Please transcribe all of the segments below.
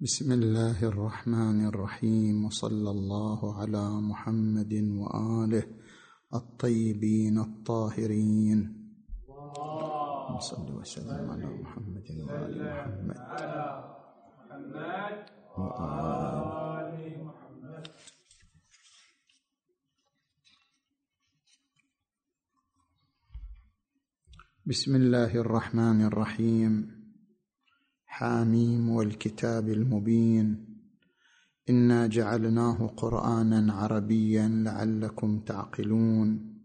بسم الله الرحمن الرحيم وصلى الله على محمد وآله الطيبين الطاهرين. صل وسلم على محمد وآل محمد. وآل محمد. بسم الله الرحمن الرحيم. حاميم والكتاب المبين. إنا جعلناه قرآنا عربيا لعلكم تعقلون.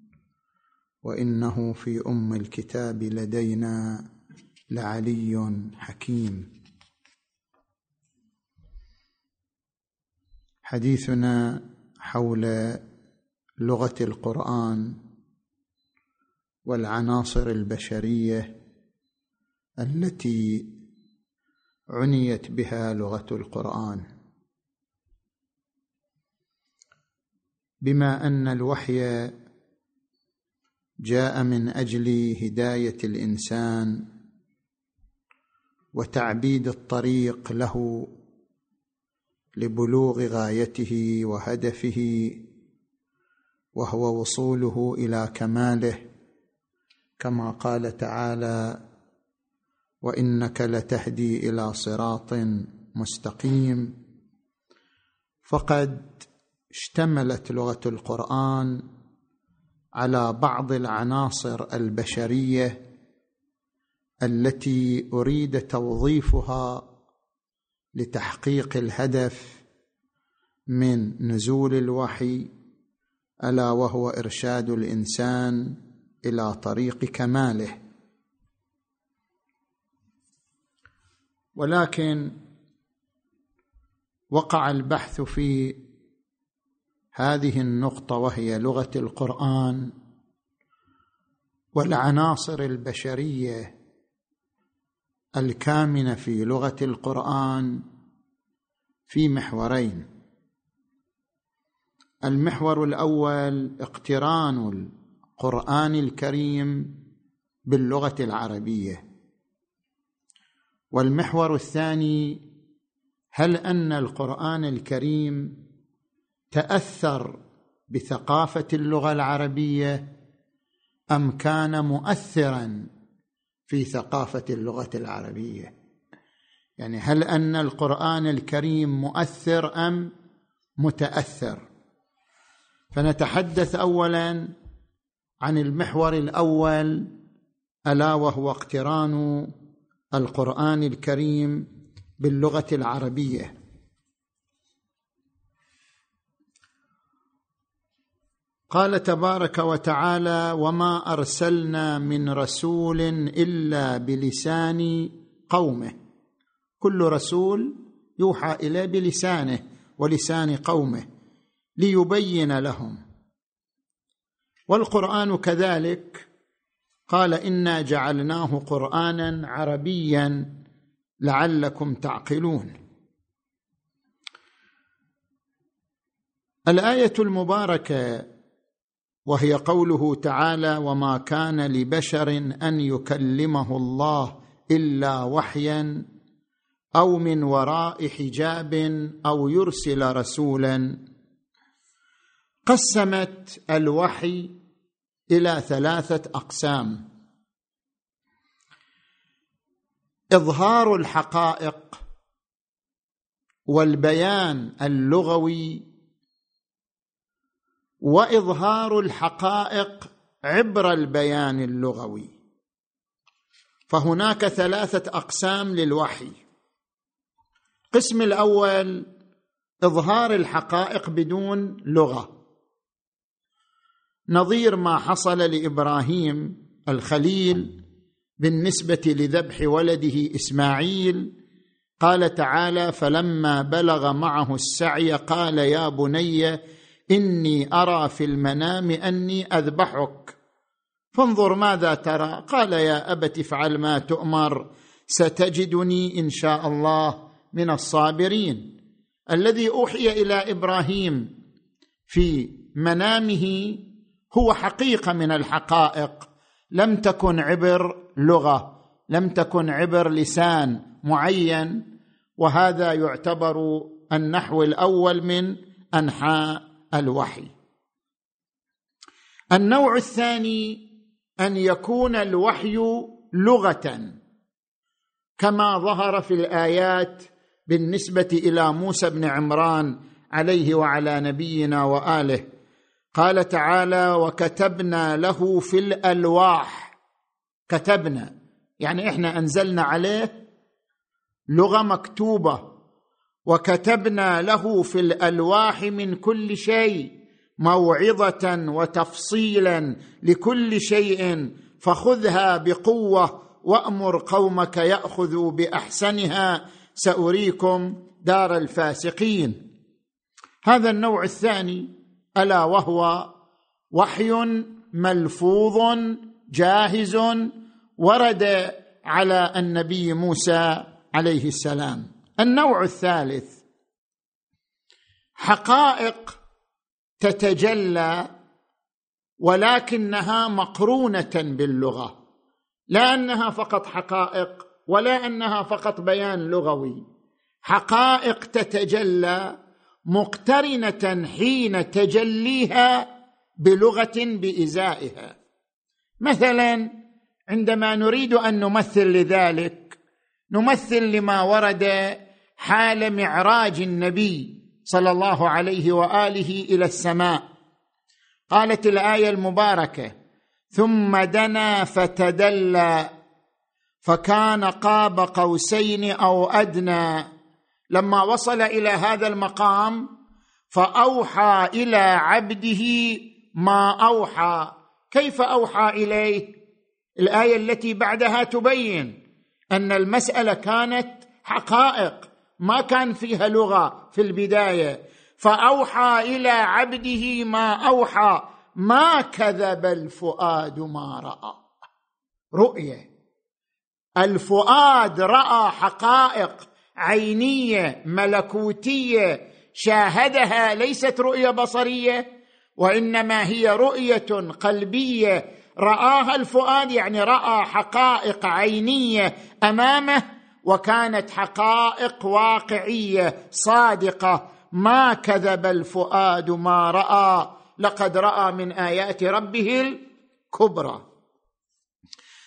وإنه في أم الكتاب لدينا لعلي حكيم. حديثنا حول لغة القرآن والعناصر البشرية التي عنيت بها لغة القرآن. بما أن الوحي جاء من أجل هداية الإنسان وتعبيد الطريق له لبلوغ غايته وهدفه وهو وصوله إلى كماله كما قال تعالى وإنك لتهدي إلى صراط مستقيم. فقد اشتملت لغة القرآن على بعض العناصر البشرية التي أريد توظيفها لتحقيق الهدف من نزول الوحي ألا وهو إرشاد الإنسان إلى طريق كماله. ولكن وقع البحث في هذه النقطة وهي لغة القرآن والعناصر البشرية الكامنة في لغة القرآن في محورين. المحور الأول اقتران القرآن الكريم باللغة العربية. والمحور الثاني هل أن القرآن الكريم تأثر بثقافة اللغة العربية أم كان مؤثرا في ثقافة اللغة العربية؟ يعني هل أن القرآن الكريم مؤثر أم متأثر؟ فنتحدث اولا عن المحور الأول ألا وهو اقتران القرآن الكريم باللغة العربية. قال تبارك وتعالى وما أرسلنا من رسول إلا بلسان قومه. كل رسول يوحى إليه بلسانه ولسان قومه ليبين لهم. والقرآن كذلك قال إنا جعلناه قرآنا عربيا لعلكم تعقلون. الآية المباركة وهي قوله تعالى وما كان لبشر أن يكلمه الله إلا وحيا أو من وراء حجاب أو يرسل رسولا قسمت الوحي إلى ثلاثة أقسام. إظهار الحقائق والبيان اللغوي وإظهار الحقائق عبر البيان اللغوي. فهناك ثلاثة أقسام للوحي. القسم الأول إظهار الحقائق بدون لغة. نظير ما حصل لإبراهيم الخليل بالنسبة لذبح ولده إسماعيل قال تعالى فلما بلغ معه السعي قال يا بني إني أرى في المنام أني أذبحك فانظر ماذا ترى. قال يا أبت افعل ما تؤمر ستجدني إن شاء الله من الصابرين الذي أوحي إلى إبراهيم في منامه هو حقيقة من الحقائق. لم تكن عبر لغة لم تكن عبر لسان معين وهذا يعتبر النحو الأول من أنحاء الوحي. النوع الثاني أن يكون الوحي لغة كما ظهر في الآيات بالنسبة إلى موسى بن عمران عليه وعلى نبينا وآله. قال تعالى وكتبنا له في الألواح. كتبنا. يعني إحنا أنزلنا عليه لغة مكتوبة. وكتبنا له في الألواح من كل شيء موعظة وتفصيلا لكل شيء. فخذها بقوة وأمر قومك يأخذوا بأحسنها. سأريكم دار الفاسقين. هذا النوع الثاني ألا وهو وحي ملفوظ جاهز ورد على النبي موسى عليه السلام. النوع الثالث حقائق تتجلى ولكنها مقرونة باللغة لا أنها فقط حقائق ولا أنها فقط بيان لغوي. حقائق تتجلى مقترنة حين تجليها بلغة بإزائها. مثلا عندما نريد أن نمثل لذلك نمثل لما ورد حال معراج النبي صلى الله عليه وآله إلى السماء. قالت الآية المباركة ثم دنا فتدلى فكان قاب قوسين أو أدنى لما وصل إلى هذا المقام فأوحى إلى عبده ما أوحى. كيف أوحى إليه؟ الآية التي بعدها تبين أن المسألة كانت حقائق ما كان فيها لغة في البداية. فأوحى إلى عبده ما أوحى. ما كذب الفؤاد ما رأى. رؤية. الفؤاد رأى حقائق. عينية ملكوتية شاهدها ليست رؤية بصرية وإنما هي رؤية قلبية. رآها الفؤاد يعني رأى حقائق عينية أمامه وكانت حقائق واقعية صادقة. ما كذب الفؤاد ما رأى. لقد رأى من آيات ربه الكبرى.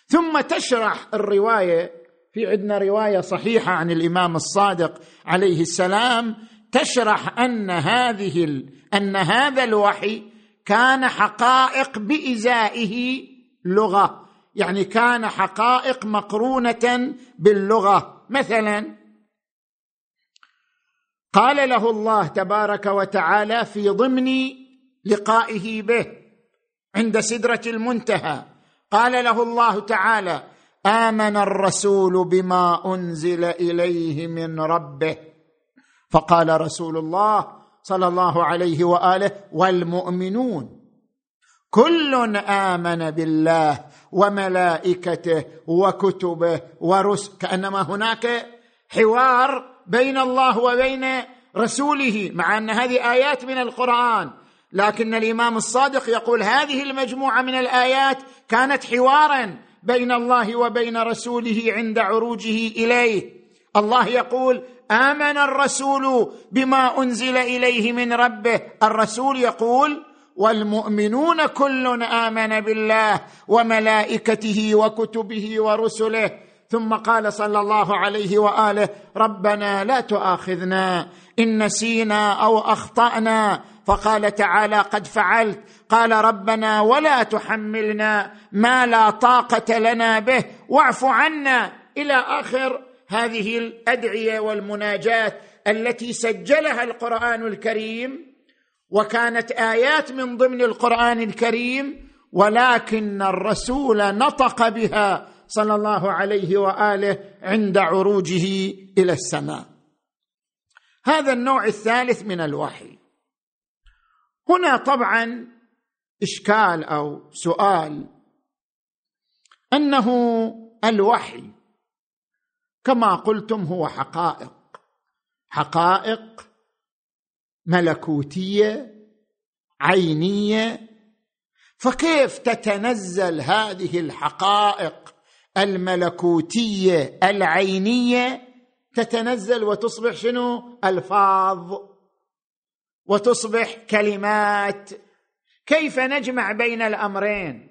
ثم تشرح الرواية في عندنا رواية صحيحة عن الإمام الصادق عليه السلام تشرح أن هذه أن هذا الوحي كان حقائق بإزائه لغة. يعني كان حقائق مقرونة باللغة. مثلا قال له الله تبارك وتعالى في ضمن لقائه به عند سدرة المنتهى قال له الله تعالى آمن الرسول بما أنزل إليه من ربه. فقال رسول الله صلى الله عليه وآله والمؤمنون كل آمن بالله وملائكته وكتبه ورسل كأنما هناك حوار بين الله وبين رسوله مع أن هذه آيات من القرآن. لكن الإمام الصادق يقول هذه المجموعة من الآيات كانت حوارا بين الله وبين رسوله عند عروجه إليه. الله يقول آمن الرسول بما أنزل إليه من ربه. الرسول يقول والمؤمنون كل آمن بالله وملائكته وكتبه ورسله. ثم قال صلى الله عليه وآله ربنا لا تؤاخذنا إن نسينا أو أخطأنا. فقال تعالى قد فعلت. قال ربنا ولا تحملنا ما لا طاقة لنا به واعف عنا إلى آخر هذه الأدعية والمناجات التي سجلها القرآن الكريم وكانت آيات من ضمن القرآن الكريم ولكن الرسول نطق بها صلى الله عليه وآله عند عروجه إلى السماء. هذا النوع الثالث من الوحي. هنا طبعا إشكال أو سؤال. أنه الوحي كما قلتم هو حقائق. حقائق ملكوتية عينية. فكيف تتنزل هذه الحقائق الملكوتية العينية تتنزل وتصبح شنو؟ ألفاظ. وتصبح كلمات. كيف نجمع بين الأمرين؟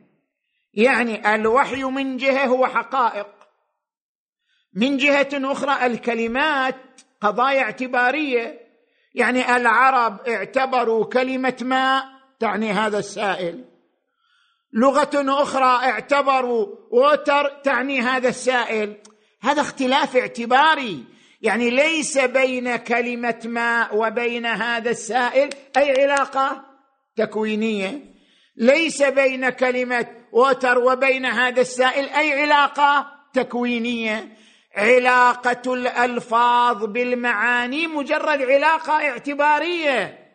يعني الوحي من جهة هو حقائق. من جهة أخرى الكلمات قضايا اعتبارية. يعني العرب اعتبروا كلمة ماء تعني هذا السائل. لغة أخرى اعتبروا ووتر تعني هذا السائل. هذا اختلاف اعتباري. يعني ليس بين كلمة ماء وبين هذا السائل. أي علاقة؟ تكوينية. ليس بين كلمة ووتر وبين هذا السائل أي علاقة؟ تكوينية. علاقة الألفاظ بالمعاني مجرد علاقة اعتبارية.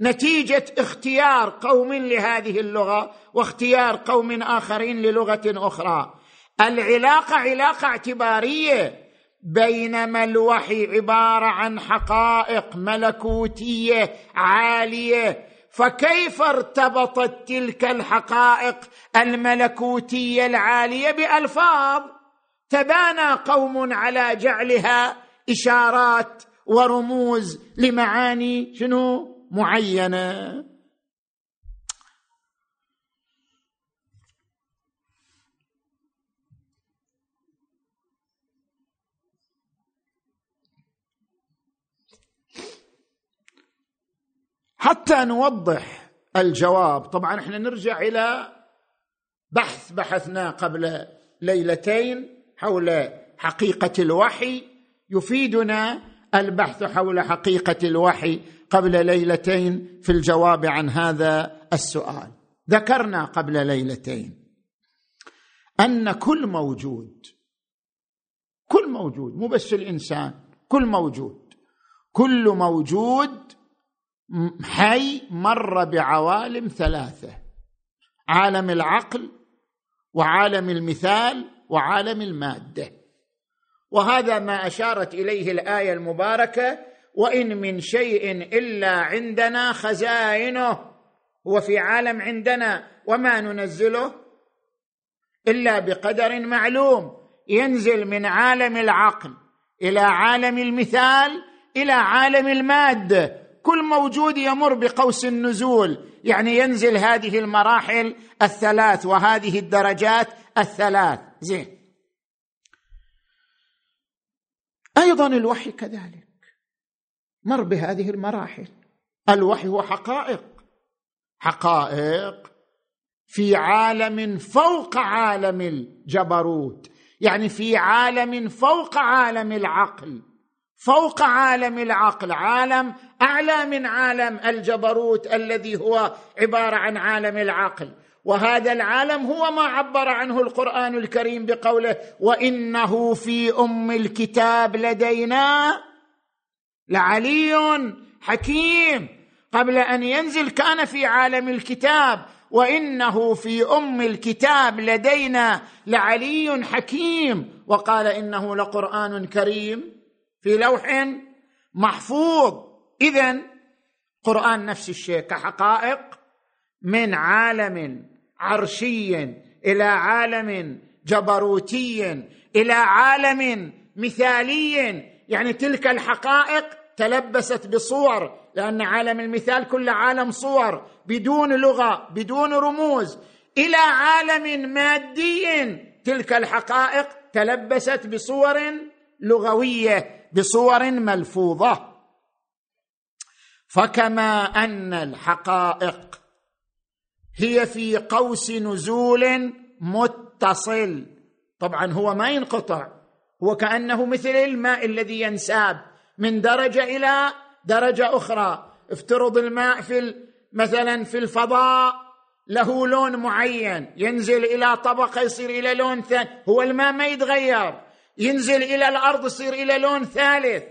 نتيجة اختيار قوم لهذه اللغة واختيار قوم آخرين للغة أخرى. العلاقة علاقة اعتبارية. بينما الوحي عبارة عن حقائق ملكوتية عالية فكيف ارتبطت تلك الحقائق الملكوتية العالية بألفاظ؟ تبانى قوم على جعلها إشارات ورموز لمعاني شنو؟ معينة. حتى نوضح الجواب. طبعا إحنا نرجع إلى بحث بحثنا قبل ليلتين حول حقيقة الوحي. يفيدنا البحث حول حقيقة الوحي قبل ليلتين في الجواب عن هذا السؤال. ذكرنا قبل ليلتين أن كل موجود كل موجود مو بس الإنسان كل موجود كل موجود حي مر بعوالم ثلاثة. عالم العقل وعالم المثال وعالم المادة. وهذا ما أشارت إليه الآية المباركة وإن من شيء إلا عندنا خزائنه. هو في عالم عندنا وما ننزله إلا بقدر معلوم. ينزل من عالم العقل إلى عالم المثال إلى عالم المادة. كل موجود يمر بقوس النزول. يعني ينزل هذه المراحل الثلاث وهذه الدرجات الثلاث. زين. أيضا الوحي كذلك. مر بهذه المراحل. الوحي هو حقائق. حقائق في عالم فوق عالم الجبروت. يعني في عالم فوق عالم العقل. فوق عالم العقل. عالم أعلى من عالم الجبروت الذي هو عبارة عن عالم العقل. وهذا العالم هو ما عبر عنه القرآن الكريم بقوله وإنه في أم الكتاب لدينا لعلي حكيم. قبل أن ينزل كان في عالم الكتاب. وإنه في أم الكتاب لدينا لعلي حكيم. وقال إنه لقرآن كريم في لوح محفوظ. اذا قرآن نفس الشيء كحقائق من عالم عرشي إلى عالم جبروتي إلى عالم مثالي. يعني تلك الحقائق تلبست بصور لأن عالم المثال كل عالم صور بدون لغة بدون رموز. إلى عالم مادي تلك الحقائق تلبست بصور لغوية بصور ملفوظة. فكما أن الحقائق هي في قوس نزول متصل. طبعا هو ما ينقطع هو كأنه مثل الماء الذي ينساب من درجة إلى درجة أخرى. افترض الماء في مثلا في الفضاء له لون معين ينزل إلى طبقة يصير إلى لون ثاني هو الماء ما يتغير ينزل إلى الأرض يصير إلى لون ثالث.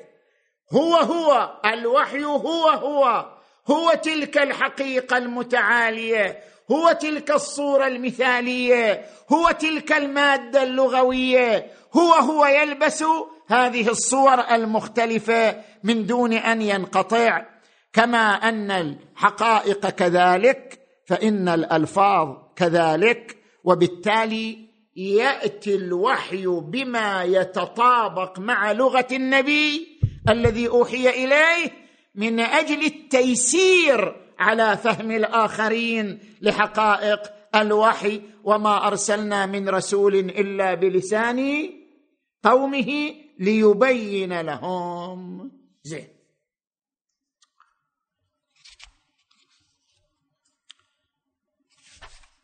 هو هو الوحي هو هو. هو تلك الحقيقة المتعالية هو تلك الصورة المثالية هو تلك المادة اللغوية. هو هو يلبس هذه الصور المختلفة من دون أن ينقطع. كما أن الحقائق كذلك فإن الألفاظ كذلك. وبالتالي يأتي الوحي بما يتطابق مع لغة النبي. الذي أوحي إليه من أجل التيسير على فهم الآخرين لحقائق الوحي وما أرسلنا من رسول إلا بلسان قومه ليبين لهم. زين.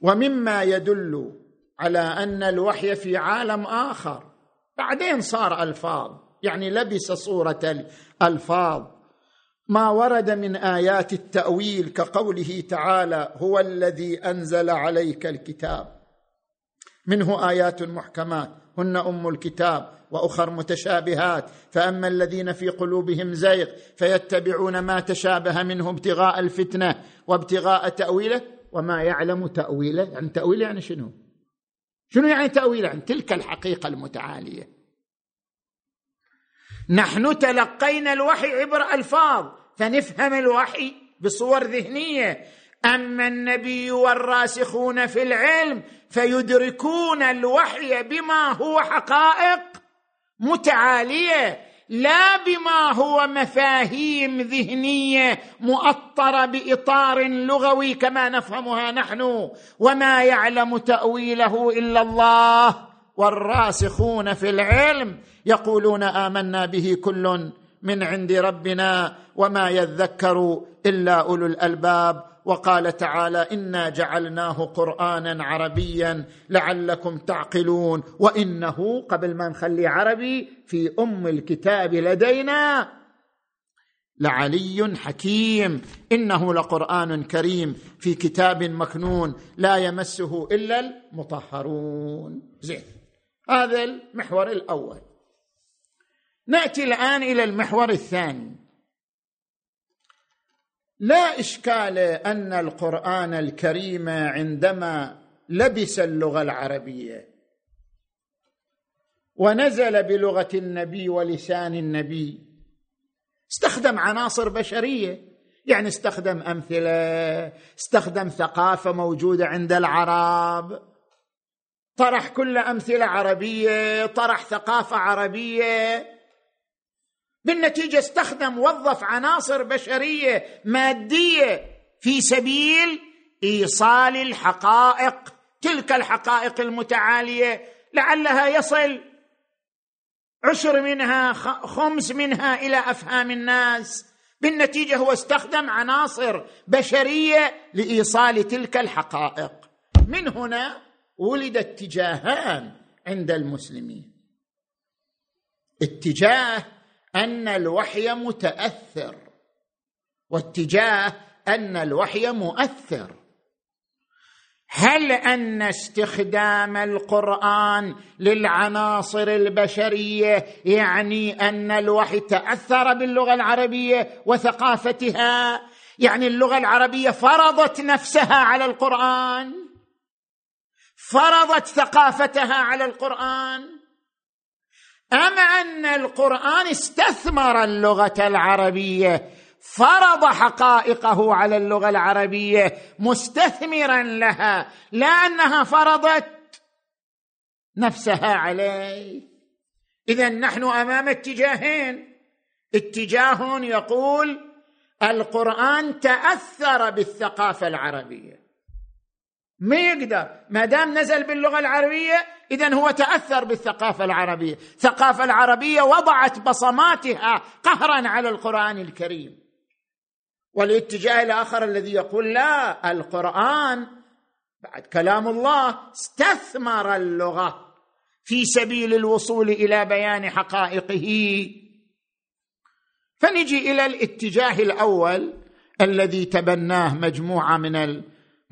ومما يدل على أن الوحي في عالم آخر. بعدين صار ألفاظ. يعني لبس صورة الألفاظ. ما ورد من آيات التأويل كقوله تعالى هو الذي أنزل عليك الكتاب منه آيات محكمات. هن أم الكتاب وأخر متشابهات. فأما الذين في قلوبهم زيغ فيتبعون ما تشابه منه ابتغاء الفتنة وابتغاء تأويله. وما يعلم تأويله يعني تاويله يعني شنو؟ شنو يعني تاويله يعني تلك الحقيقة المتعالية. نحن تلقينا الوحي عبر ألفاظ فنفهم الوحي بصور ذهنية. أما النبي والراسخون في العلم فيدركون الوحي بما هو حقائق متعالية لا بما هو مفاهيم ذهنية مؤطرة بإطار لغوي كما نفهمها نحن. وما يعلم تأويله إلا الله والراسخون في العلم. يقولون آمنا به كل من عند ربنا وما يذكر إلا أولو الألباب وقال تعالى إنا جعلناه قرآنا عربيا لعلكم تعقلون وإنه قبل ما نخلي عربي في أم الكتاب لدينا لعلي حكيم. إنه لقرآن كريم في كتاب مكنون لا يمسه إلا المطهرون. زين هذا المحور الأول. نأتي الآن إلى المحور الثاني. لا إشكال أن القرآن الكريم عندما لبس اللغة العربية ونزل بلغة النبي ولسان النبي استخدم عناصر بشرية. يعني استخدم أمثلة استخدم ثقافة موجودة عند العرب. طرح كل أمثلة عربية طرح ثقافة عربية. بالنتيجة استخدم وظف عناصر بشرية مادية في سبيل إيصال الحقائق تلك الحقائق المتعالية. لعلها يصل عشر منها خمس منها إلى أفهام الناس. بالنتيجة هو استخدم عناصر بشرية لإيصال تلك الحقائق. من هنا ولد اتجاهان عند المسلمين. اتجاه أن الوحي متأثر واتجاه أن الوحي مؤثر. هل أن استخدام القرآن للعناصر البشرية يعني أن الوحي تأثر باللغة العربية وثقافتها؟ يعني اللغة العربية فرضت نفسها على القرآن؟ فرضت ثقافتها على القرآن؟ أم أن القرآن استثمر اللغة العربية؟ فرض حقائقه على اللغة العربية مستثمرا لها لا انها فرضت نفسها عليه. اذا نحن أمام اتجاهين. اتجاه يقول القرآن تأثر بالثقافة العربية. ما يقدر. ما دام نزل باللغة العربية اذا هو تأثر بالثقافة العربية. الثقافه العربية وضعت بصماتها قهرا على القرآن الكريم. والاتجاه الآخر الذي يقول لا القرآن. بعد كلام الله استثمر اللغة في سبيل الوصول إلى بيان حقائقه. فنجي إلى الاتجاه الأول الذي تبناه مجموعة من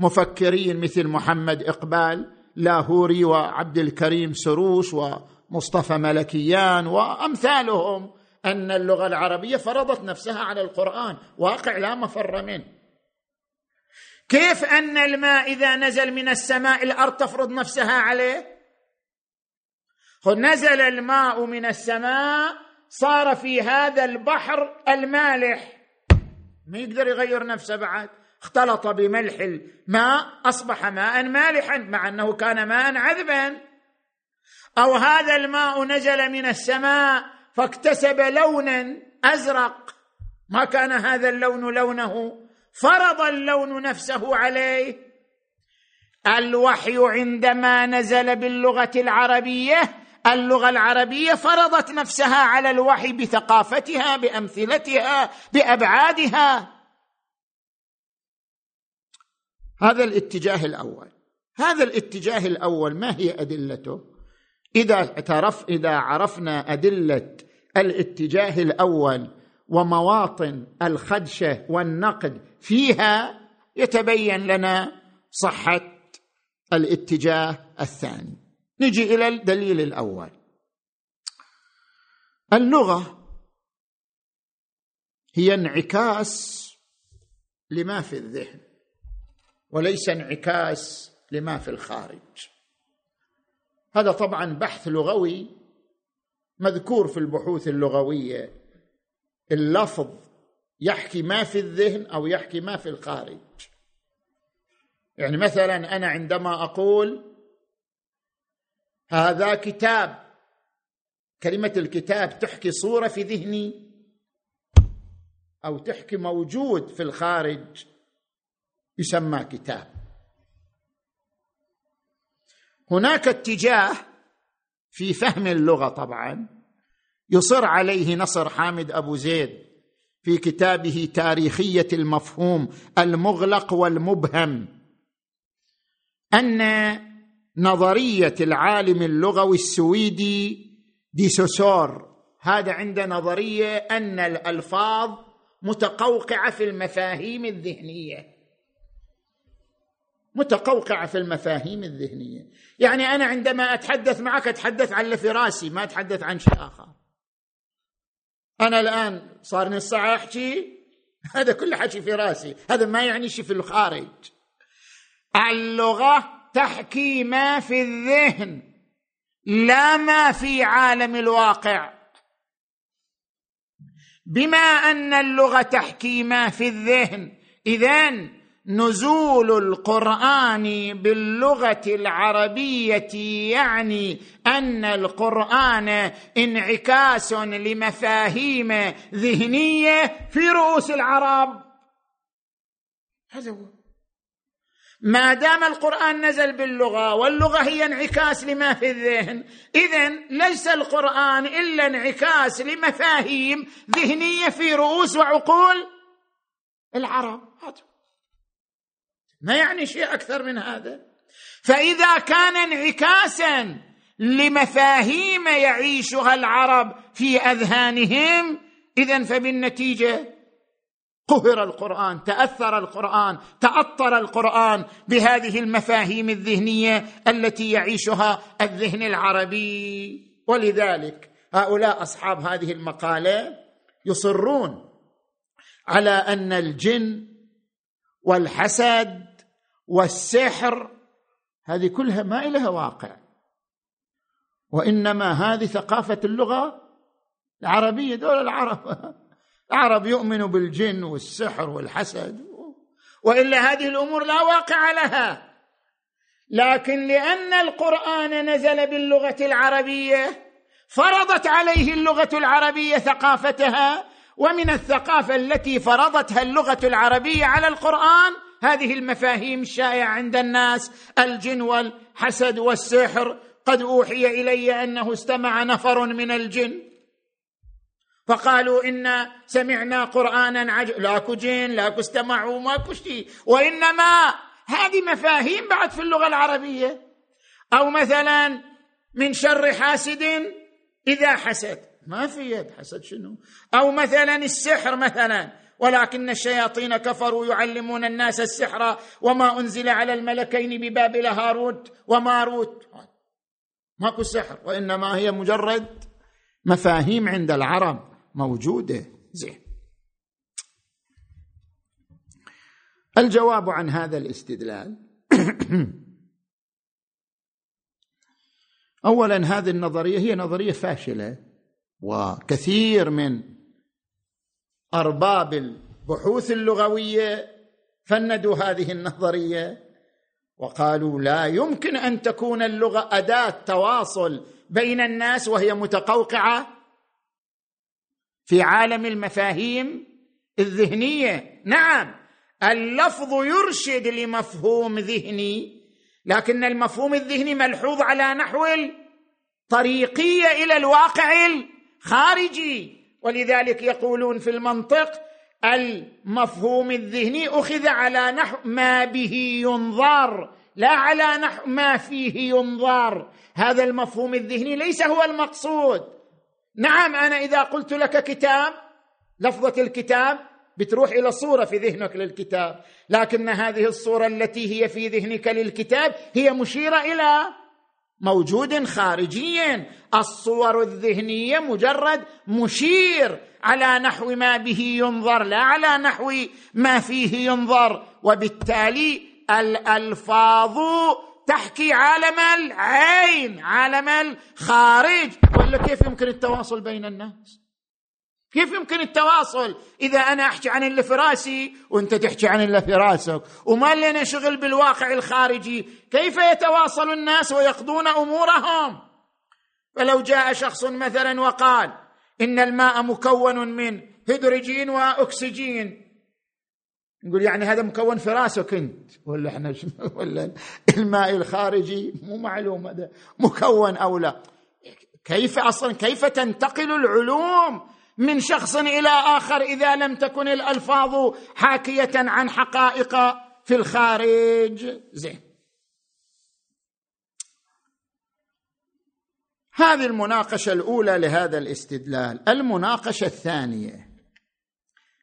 المفكرين مثل محمد إقبال لاهوري وعبد الكريم سروش ومصطفى ملكيان وأمثالهم أن اللغة العربية فرضت نفسها على القرآن واقع لا مفر منه. كيف أن الماء إذا نزل من السماء الأرض تفرض نفسها عليه؟ نزل الماء من السماء صار في هذا البحر المالح. ما يقدر يغير نفسه بعد؟ اختلط بملح الماء أصبح ماء مالحا مع أنه كان ماء عذبا. أو هذا الماء نزل من السماء فاكتسب لونا أزرق. ما كان هذا اللون لونه؟ فرض اللون نفسه عليه. الوحي عندما نزل باللغة العربية اللغة العربية فرضت نفسها على الوحي بثقافتها بأمثلتها بأبعادها. هذا الاتجاه الأول. هذا الاتجاه الأول ما هي أدلته؟ إذا اعترف إذا عرفنا أدلة الاتجاه الأول ومواطن الخدشة والنقد فيها يتبين لنا صحة الاتجاه الثاني. نجي إلى الدليل الأول. اللغة هي انعكاس لما في الذهن. وليس انعكاس لما في الخارج. هذا طبعا بحث لغوي مذكور في البحوث اللغوية. اللفظ يحكي ما في الذهن أو يحكي ما في الخارج. يعني مثلا أنا عندما أقول هذا كتاب كلمة الكتاب تحكي صورة في ذهني أو تحكي موجود في الخارج. يسمى كتاب. هناك اتجاه في فهم اللغة طبعا يصر عليه نصر حامد أبو زيد في كتابه تاريخية المفهوم المغلق والمبهم أن نظرية العالم اللغوي السويدي ديسوسور هذا عند نظرية أن الألفاظ متقوقعة في المفاهيم الذهنية. متقوقعه في المفاهيم الذهنية. يعني أنا عندما أتحدث معك أتحدث عن اللي في راسي ما أتحدث عن شيء آخر. أنا الآن صار نص ساعة أحكي هذا كله حكي في راسي هذا ما يعني شيء في الخارج. اللغة تحكي ما في الذهن لا ما في عالم الواقع. بما أن اللغة تحكي ما في الذهن إذن نزول القرآن باللغة العربية يعني أن القرآن انعكاس لمفاهيم ذهنية في رؤوس العرب. هذا هو. ما دام القرآن نزل باللغة واللغة هي انعكاس لما في الذهن اذا ليس القرآن إلا انعكاس لمفاهيم ذهنية في رؤوس وعقول العرب. ما يعني شيء أكثر من هذا؟ فإذا كان انعكاسا لمفاهيم يعيشها العرب في أذهانهم اذا فبالنتيجة قهر القرآن تأثر القرآن تأطر القرآن بهذه المفاهيم الذهنية التي يعيشها الذهن العربي. ولذلك هؤلاء أصحاب هذه المقالة يصرون على أن الجن والحسد والسحر هذه كلها ما لها واقع. وإنما هذه ثقافة اللغة العربية دول العرب. العرب يؤمنوا بالجن والسحر والحسد وإلا هذه الأمور لا واقع لها. لكن لأن القرآن نزل باللغة العربية فرضت عليه اللغة العربية ثقافتها ومن الثقافة التي فرضتها اللغة العربية على القرآن هذه المفاهيم الشائعة عند الناس الجن والحسد والسحر. قد أوحي إلي أنه استمع نفر من الجن. فقالوا إنا سمعنا قرآنا عجب لأكو جن لأكو استمعوا ماكو شيء وإنما هذه مفاهيم بعد في اللغة العربية. أو مثلا من شر حاسد إذا حسد. ما في يد حسد شنو؟ أو مثلا السحر مثلا. ولكن الشياطين كفروا يعلمون الناس السحر وما أنزل على الملكين ببابل هاروت وماروت. ماكو سحر وإنما هي مجرد مفاهيم عند العرب موجودة. زين. الجواب عن هذا الاستدلال. اولا هذه النظرية هي نظرية فاشلة وكثير من أرباب البحوث اللغوية فندوا هذه النظرية وقالوا لا يمكن أن تكون اللغة أداة تواصل بين الناس وهي متقوقعة في عالم المفاهيم الذهنية. نعم اللفظ يرشد لمفهوم ذهني لكن المفهوم الذهني ملحوظ على نحو الطريقية إلى الواقع الخارجي. ولذلك يقولون في المنطق المفهوم الذهني أخذ على نحو ما به ينظر لا على نحو ما فيه ينظر. هذا المفهوم الذهني ليس هو المقصود. نعم أنا إذا قلت لك كتاب لفظة الكتاب بتروح إلى صورة في ذهنك للكتاب. لكن هذه الصورة التي هي في ذهنك للكتاب هي مشيرة إلى موجود خارجي. الصور الذهنية مجرد مشير على نحو ما به ينظر لا على نحو ما فيه ينظر. وبالتالي الألفاظ تحكي عالم العين عالم الخارج. ولا كيف يمكن التواصل بين الناس؟ كيف يمكن التواصل؟ إذا أنا أحكي عن اللي في رأسي وأنت تحكي عن اللي في رأسك. وما لنا شغل بالواقع الخارجي. كيف يتواصل الناس ويقضون أمورهم؟ فلو جاء شخص مثلا وقال إن الماء مكون من هيدروجين وأكسجين. نقول يعني هذا مكون في رأسك أنت ولا إحنا ولا الماء الخارجي؟ مو معلوم هذا مكون أو لا. كيف أصلا كيف تنتقل العلوم؟ من شخص إلى آخر إذا لم تكن الألفاظ حاكية عن حقائق في الخارج. زين. هذه المناقشة الأولى لهذا الاستدلال. المناقشة الثانية.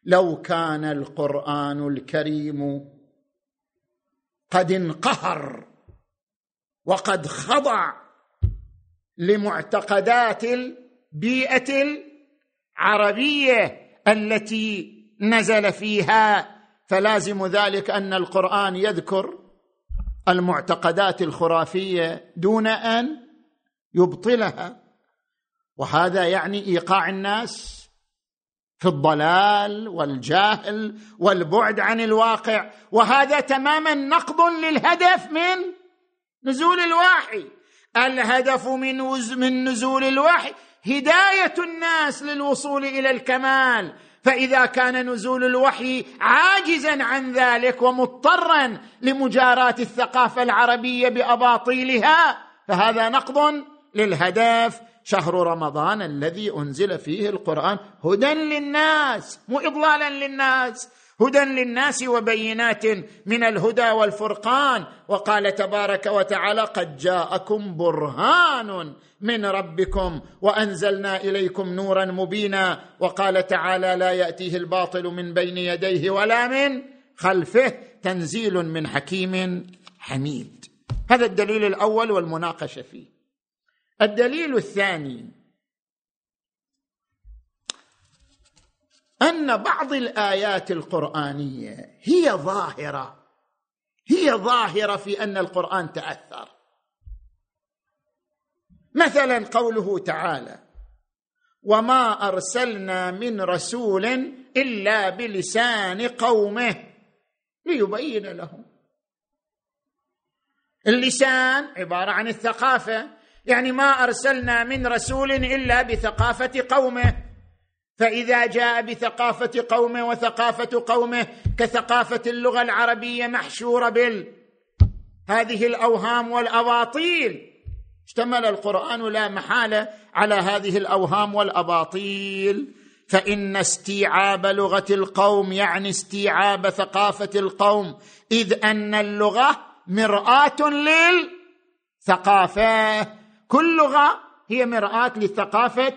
لو كان القرآن الكريم قد انقهر وقد خضع لمعتقدات البيئة العربيه التي نزل فيها فلازم ذلك أن القرآن يذكر المعتقدات الخرافية دون أن يبطلها. وهذا يعني إيقاع الناس في الضلال والجاهل والبعد عن الواقع. وهذا تماما نقض للهدف من نزول الوحي. الهدف من من نزول الوحي هداية الناس للوصول إلى الكمال. فإذا كان نزول الوحي عاجزا عن ذلك ومضطرا لمجاراة الثقافة العربية بأباطيلها فهذا نقض للهدف. شهر رمضان الذي أنزل فيه القرآن هدى للناس مو اضلالا للناس. هدى للناس وبينات من الهدى والفرقان. وقال تبارك وتعالى قد جاءكم برهان من ربكم وأنزلنا إليكم نورا مبينا. وقال تعالى لا يأتيه الباطل من بين يديه ولا من خلفه. تنزيل من حكيم حميد. هذا الدليل الأول والمناقشة فيه. الدليل الثاني أن بعض الآيات القرآنية هي ظاهرة. هي ظاهرة في أن القرآن تأثر. مثلا قوله تعالى وما أرسلنا من رسول إلا بلسان قومه ليبين لهم. اللسان عبارة عن الثقافة. يعني ما أرسلنا من رسول إلا بثقافة قومه. فإذا جاء بثقافة قومه وثقافة قومه كثقافة اللغة العربية محشورة بال هذه الأوهام والاباطيل اشتمل القرآن لا محالة على هذه الأوهام والاباطيل فإن استيعاب لغة القوم يعني استيعاب ثقافة القوم إذ أن اللغة مرآة للثقافة. كل لغة هي مرآة لثقافه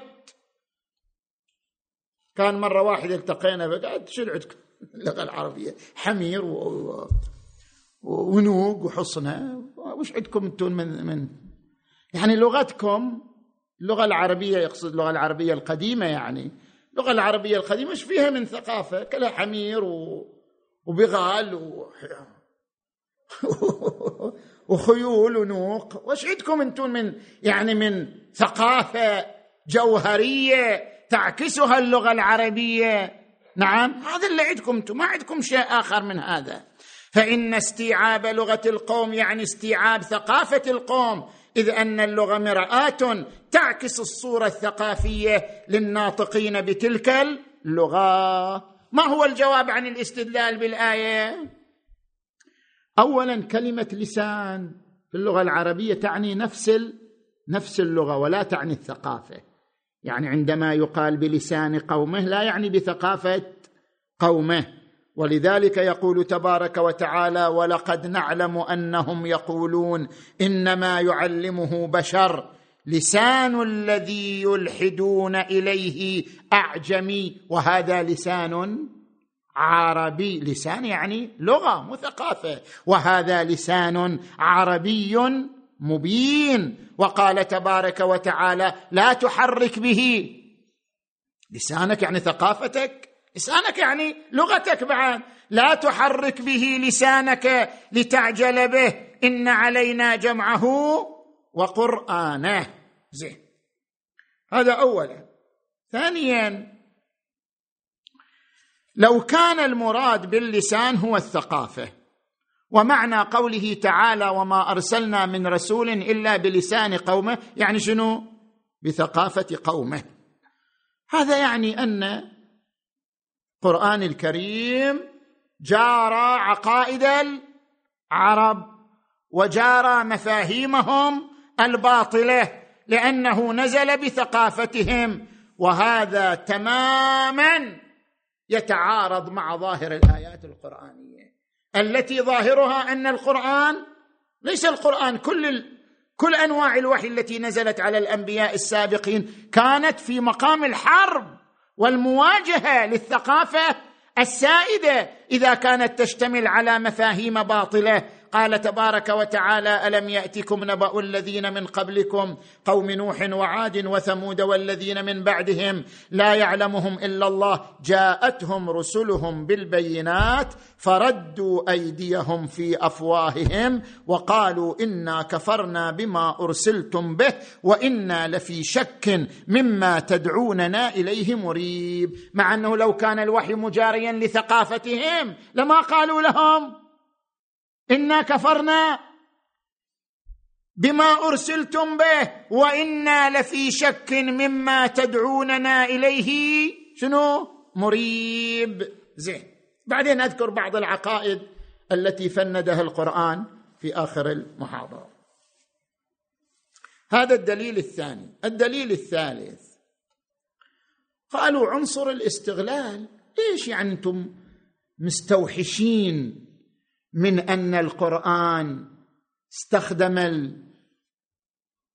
كان مرة واحد التقينا فقال شو عندكم اللغة العربية. حمير و... ونوق وحصنة. وش عندكم أنتم من من؟ يعني لغتكم اللغة العربية يقصد اللغة العربية القديمة يعني. اللغة العربية القديمة إيش فيها من ثقافة؟ كلها حمير و... وبغال و... وخيول ونوق. وش عندكم أنتم من يعني من ثقافة جوهرية تعكسها اللغة العربية. نعم. هذا اللي عندكم أنتم ما عندكم شيء آخر من هذا. فإن استيعاب لغة القوم يعني استيعاب ثقافة القوم إذ أن اللغة مرآة تعكس الصورة الثقافية للناطقين بتلك اللغة. ما هو الجواب عن الاستدلال بالآية؟ اولا كلمة لسان في اللغة العربية تعني نفس نفس اللغة ولا تعني الثقافة. يعني عندما يقال بلسان قومه لا يعني بثقافة قومه. ولذلك يقول تبارك وتعالى ولقد نعلم أنهم يقولون إنما يعلمه بشر لسان الذي يلحدون إليه أعجمي وهذا لسان عربي. لسان يعني لغة مو ثقافة. وهذا لسان عربي مبين وقال تبارك وتعالى لا تحرك به. لسانك يعني ثقافتك لسانك يعني لغتك بعد. لا تحرك به لسانك لتعجل به. إن علينا جمعه وقرآنه. زين. هذا اولا. ثانيا لو كان المراد باللسان هو الثقافة. ومعنى قوله تعالى وما أرسلنا من رسول إلا بلسان قومه يعني شنو؟ بثقافة قومه. هذا يعني أن القران الكريم جارى عقائد العرب وجارى مفاهيمهم الباطلة لأنه نزل بثقافتهم وهذا تماما يتعارض مع ظاهر الآيات القرآنية. التي ظاهرها أن القرآن ليس القرآن كل كل أنواع الوحي التي نزلت على الأنبياء السابقين كانت في مقام الحرب والمواجهة للثقافة السائدة إذا كانت تشتمل على مفاهيم باطلة قال تبارك وتعالى ألم يأتكم نبأ الذين من قبلكم قوم نوح وعاد وثمود والذين من بعدهم لا يعلمهم إلا الله جاءتهم رسلهم بالبينات فردوا أيديهم في أفواههم وقالوا إنا كفرنا بما أرسلتم به وإنا لفي شك مما تدعوننا إليه مريب مع أنه لو كان الوحي مجاريا لثقافتهم لما قالوا لهم إنا كفرنا بما أرسلتم به وإنا لفي شك مما تدعوننا إليه. شنو؟ مريب. زين. بعدين أذكر بعض العقائد التي فندها القرآن في آخر المحاضرة. هذا الدليل الثاني. الدليل الثالث. قالوا عنصر الاستغلال. ليش يعني أنتم مستوحشين من أن القرآن استخدم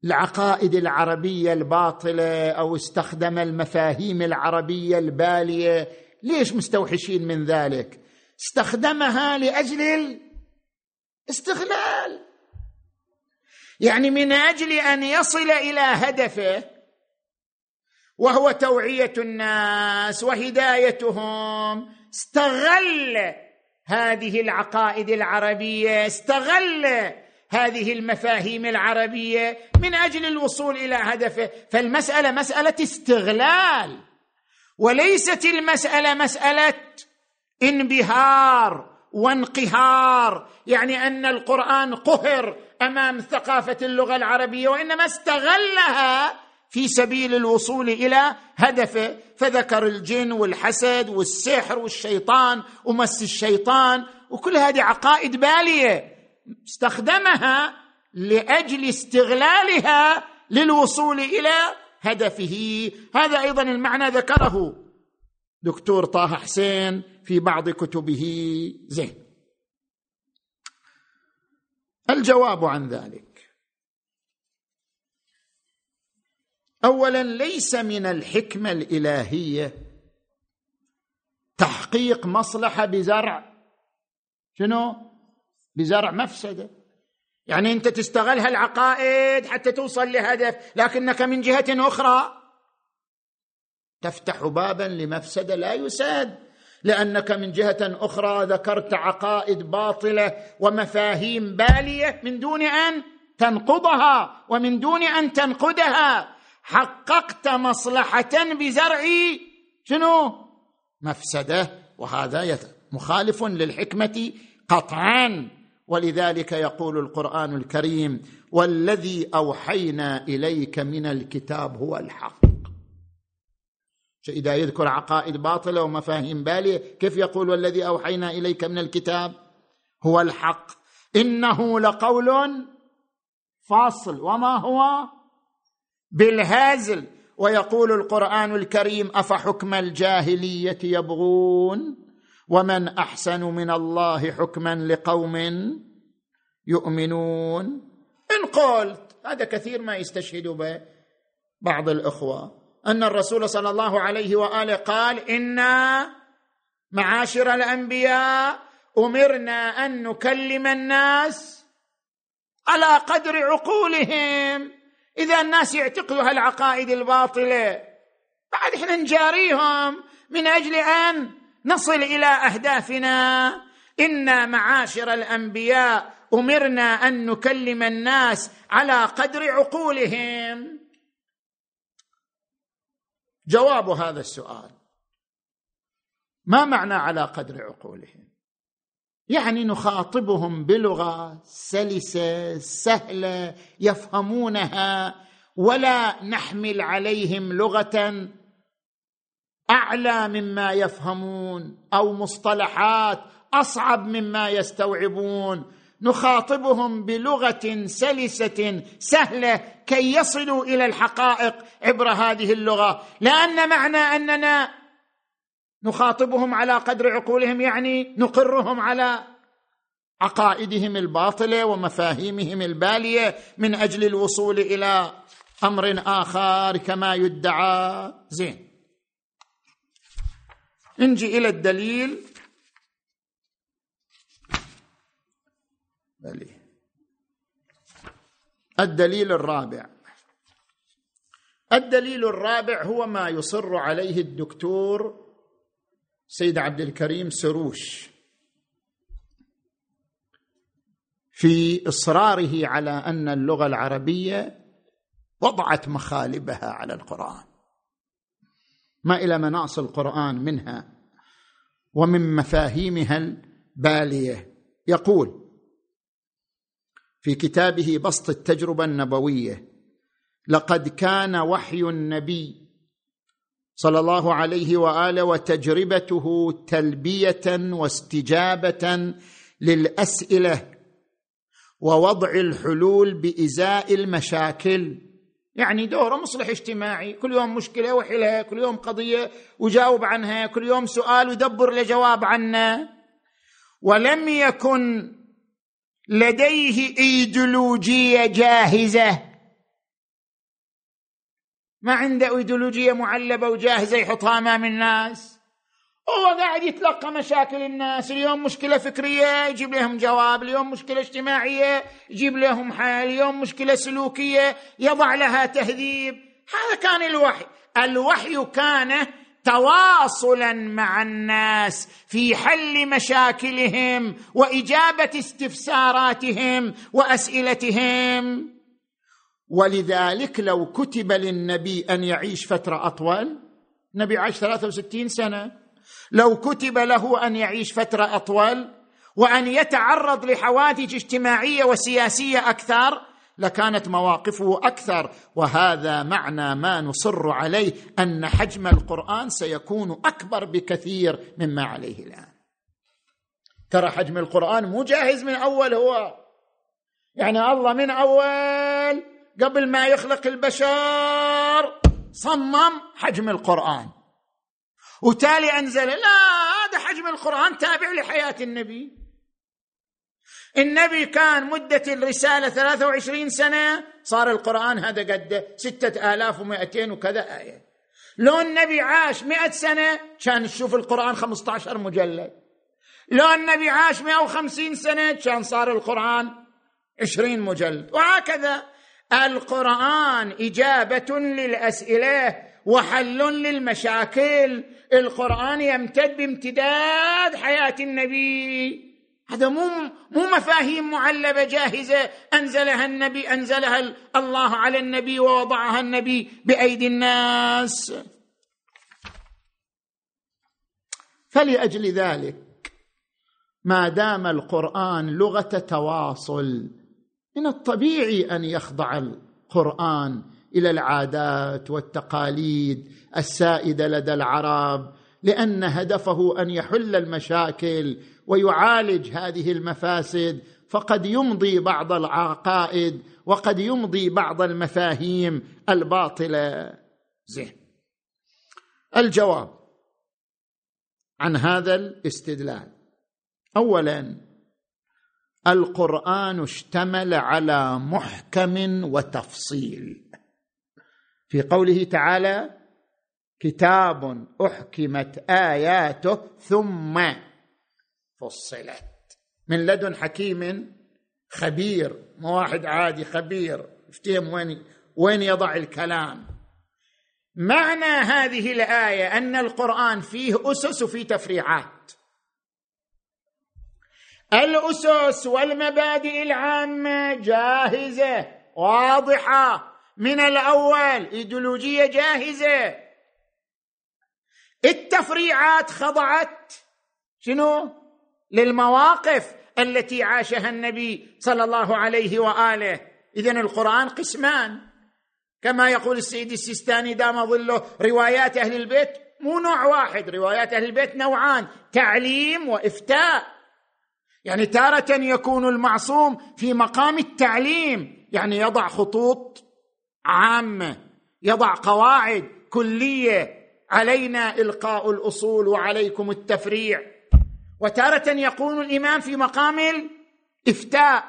العقائد العربية الباطلة أو استخدم المفاهيم العربية البالية. ليش مستوحشين من ذلك؟ استخدمها لأجل الاستغلال يعني من أجل أن يصل إلى هدفه وهو توعية الناس وهدايتهم استغل هذه العقائد العربية استغل هذه المفاهيم العربية من أجل الوصول إلى هدفه. فالمسألة مسألة استغلال وليست المسألة مسألة انبهار وانقهار يعني أن القرآن قهر أمام ثقافة اللغة العربية وإنما استغلها في سبيل الوصول إلى هدفه فذكر الجن والحسد والسحر والشيطان ومس الشيطان وكل هذه عقائد بالية استخدمها لأجل استغلالها للوصول إلى هدفه. هذا أيضا المعنى ذكره دكتور طه حسين في بعض كتبه. زين. الجواب عن ذلك. اولا ليس من الحكمة الإلهية تحقيق مصلحة بزرع. شنو؟ بزرع مفسدة. يعني أنت تستغل هالعقائد حتى توصل لهدف لكنك من جهة أخرى. تفتح بابا لمفسدة لا يساد لأنك من جهة أخرى ذكرت عقائد باطلة ومفاهيم بالية من دون أن تنقضها ومن دون أن تنقدها. حققت مصلحة بزرع. شنو؟ مفسدة. وهذا مخالف للحكمة قطعا. ولذلك يقول القرآن الكريم والذي أوحينا إليك من الكتاب هو الحق. إذا يذكر عقائد باطلة ومفاهيم بالية كيف يقول والذي أوحينا إليك من الكتاب هو الحق إنه لقول فاصل. وما هو؟ بالهازل ويقول القرآن الكريم أفحكم الجاهلية يبغون؟ ومن أحسن من الله حكما لقوم يؤمنون؟ إن قلت هذا كثير ما يستشهد به بعض الأخوة. أن الرسول صلى الله عليه وآله قال أنا معاشر الأنبياء أمرنا أن نكلم الناس على قدر عقولهم. إذا الناس يعتقدوا هالعقائد الباطلة. بعد إحنا نجاريهم من أجل أن نصل إلى أهدافنا. أنا معاشر الأنبياء أمرنا أن نكلم الناس على قدر عقولهم. جواب هذا السؤال. ما معنى على قدر عقولهم؟ يعني نخاطبهم بلغة سلسة سهلة يفهمونها ولا نحمل عليهم لغة أعلى مما يفهمون أو مصطلحات أصعب مما يستوعبون. نخاطبهم بلغة سلسة سهلة كي يصلوا إلى الحقائق عبر هذه اللغة. لأن معنى أننا نخاطبهم على قدر عقولهم يعني نقرهم على عقائدهم الباطلة ومفاهيمهم البالية من أجل الوصول إلى أمر آخر كما يدعى. زين. نجي إلى الدليل. الدليل الرابع. الدليل الرابع هو ما يصر عليه الدكتور سيد عبد الكريم سروش في إصراره على أن اللغة العربية وضعت مخالبها على القرآن. ما إلى مناص القرآن منها ومن مفاهيمها البالية. يقول في كتابه بسط التجربة النبوية لقد كان وحي النبي صلى الله عليه وآله وتجربته تلبية واستجابة للأسئلة ووضع الحلول بإزاء المشاكل. يعني دوره مصلح اجتماعي كل يوم مشكلة وحلها كل يوم قضية وجاوب عنها كل يوم سؤال ودبر لجواب عنه. ولم يكن لديه إيديولوجية جاهزة. ما عنده ايديولوجية معلبة وجاهزة يحطها امام الناس. هو قاعد يتلقى مشاكل الناس. اليوم مشكلة فكرية يجيب لهم جواب. اليوم مشكلة اجتماعية يجيب لهم حل. اليوم مشكلة سلوكية يضع لها تهذيب. هذا كان الوحي. الوحي كان تواصلا مع الناس في حل مشاكلهم وإجابة استفساراتهم وأسئلتهم. ولذلك لو كتب للنبي أن يعيش فترة أطول النبي عاش 63 سنة. لو كتب له أن يعيش فترة أطول وأن يتعرض لحوادث اجتماعية وسياسية أكثر لكانت مواقفه أكثر. وهذا معنى ما نصر عليه أن حجم القرآن سيكون أكبر بكثير مما عليه الآن. ترى حجم القرآن مو جاهز من أول هو. يعني الله من أول قبل ما يخلق البشر صمم حجم القرآن. وتالي أنزل لا هذا حجم القرآن تابع لحياة النبي. النبي كان مدة الرسالة 23 سنة صار القرآن هذا قد ستة آلاف ومائتين وكذا آية. لو النبي عاش مئة سنة كان نشوف القرآن 15 مجلد. لو النبي عاش 150 سنة كان صار القرآن 20 مجلد. وهكذا. القرآن إجابة للأسئلة وحل للمشاكل. القرآن يمتد بامتداد حياة النبي. هذا مو مو مفاهيم معلبة جاهزة. أنزلها النبي أنزلها الله على النبي ووضعها النبي بأيدي الناس. فلأجل ذلك ما دام القرآن لغة تواصل من الطبيعي أن يخضع القرآن إلى العادات والتقاليد السائدة لدى العرب لأن هدفه أن يحل المشاكل ويعالج هذه المفاسد فقد يمضي بعض العقائد وقد يمضي بعض المفاهيم الباطلة. زين. الجواب عن هذا الاستدلال. اولا القرآن اشتمل على محكم وتفصيل. في قوله تعالى كتاب أحكمت آياته ثم فصلت. من لدن حكيم خبير مو واحد عادي خبير. يفتهم وين وين يضع الكلام؟ معنى هذه الآية أن القرآن فيه أسس وفيه تفريعات. الأسس والمبادئ العامة جاهزة واضحة. من الأول إيديولوجية جاهزة. التفريعات خضعت. شنو؟ للمواقف التي عاشها النبي صلى الله عليه وآله. اذا القرآن قسمان. كما يقول السيد السيستاني دام ظله روايات أهل البيت مو نوع واحد روايات أهل البيت نوعان تعليم وإفتاء. يعني تارة يكون المعصوم في مقام التعليم. يعني يضع خطوط عامة يضع قواعد كلية. علينا إلقاء الأصول وعليكم التفريع. وتارة يكون الإمام في مقام الإفتاء.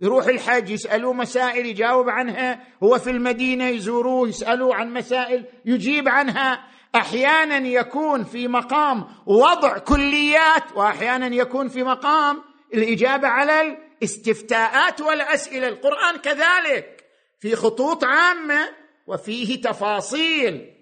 يروح الحج يسالوه مسائل يجاوب عنها. هو في المدينة يزوروه يسالوه عن مسائل يجيب عنها. أحيانا يكون في مقام وضع كليات واحيانا يكون في مقام الإجابة على الاستفتاءات والأسئلة. القرآن كذلك في خطوط عامة وفيه تفاصيل.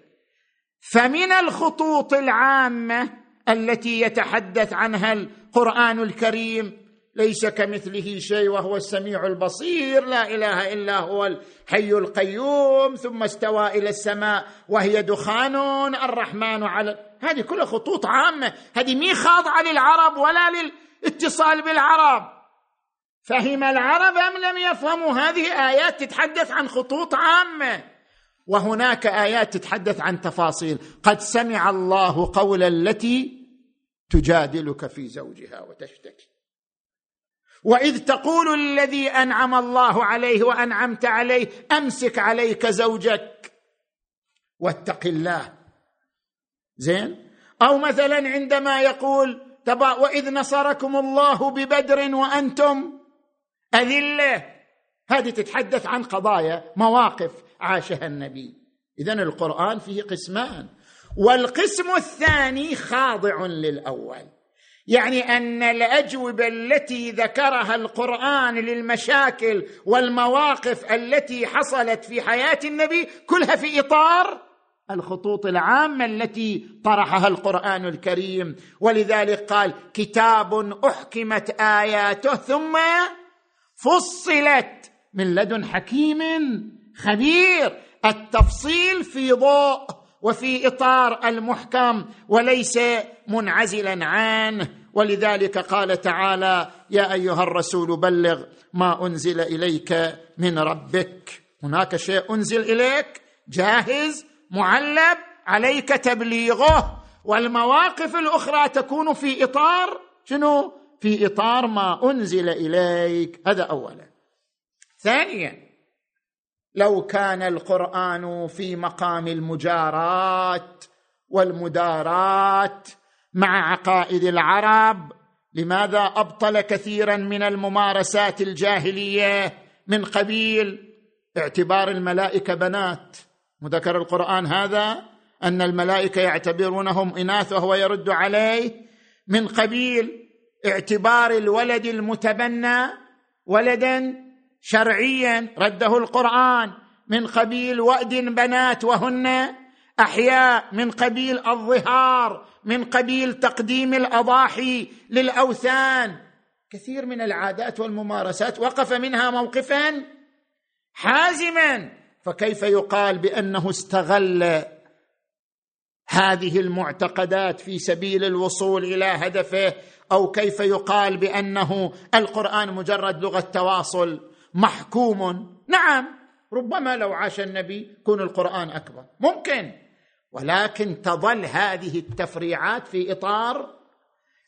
فمن الخطوط العامة التي يتحدث عنها القرآن الكريم ليس كمثله شيء وهو السميع البصير لا إله إلا هو الحي القيوم ثم استوى إلى السماء وهي دخان الرحمن على. هذه كلها خطوط عامة. هذه مي خاضعه للعرب ولا للاتصال بالعرب. فهم العرب أم لم يفهموا هذه آيات تتحدث عن خطوط عامة؟ وهناك آيات تتحدث عن تفاصيل. قد سمع الله قول التي تجادلك في زوجها وتشتكي. وإذ تقول الذي أنعم الله عليه وأنعمت عليه أمسك عليك زوجك. واتق الله. زين؟ أو مثلا عندما يقول تبا وإذ نصركم الله ببدر وأنتم. أذلة. هذه تتحدث عن قضايا مواقف عاشها النبي. اذا القرآن فيه قسمان. والقسم الثاني خاضع للأول. يعني أن الأجوبة التي ذكرها القرآن للمشاكل والمواقف التي حصلت في حياة النبي كلها في إطار الخطوط العامة التي طرحها القرآن الكريم. ولذلك قال كتاب أحكمت آياته ثم فصلت من لدن حكيم خبير. التفصيل في ضوء وفي إطار المحكم وليس منعزلا عنه. ولذلك قال تعالى يا أيها الرسول بلغ ما أنزل إليك من ربك. هناك شيء أنزل إليك؟ جاهز؟ معلب عليك تبليغه والمواقف الأخرى تكون في إطار شنو؟ في إطار ما أنزل إليك. هذا اولا. ثانيا لو كان القرآن في مقام المجارات والمدارات مع عقائد العرب لماذا أبطل كثيرا من الممارسات الجاهلية من قبيل اعتبار الملائكة بنات؟ وذكر القرآن هذا أن الملائكة يعتبرونهم إناث وهو يرد عليه من قبيل اعتبار الولد المتبنى ولدا شرعيا. رده القرآن من قبيل وأد بنات وهن أحياء من قبيل الظهار من قبيل تقديم الأضاحي للأوثان. كثير من العادات والممارسات وقف منها موقفا حازما. فكيف يقال بأنه استغل هذه المعتقدات في سبيل الوصول إلى هدفه؟ أو كيف يقال بأنه القرآن مجرد لغة تواصل محكوم؟ نعم ربما لو عاش النبي يكون القرآن أكبر. ممكن. ولكن تظل هذه التفريعات في إطار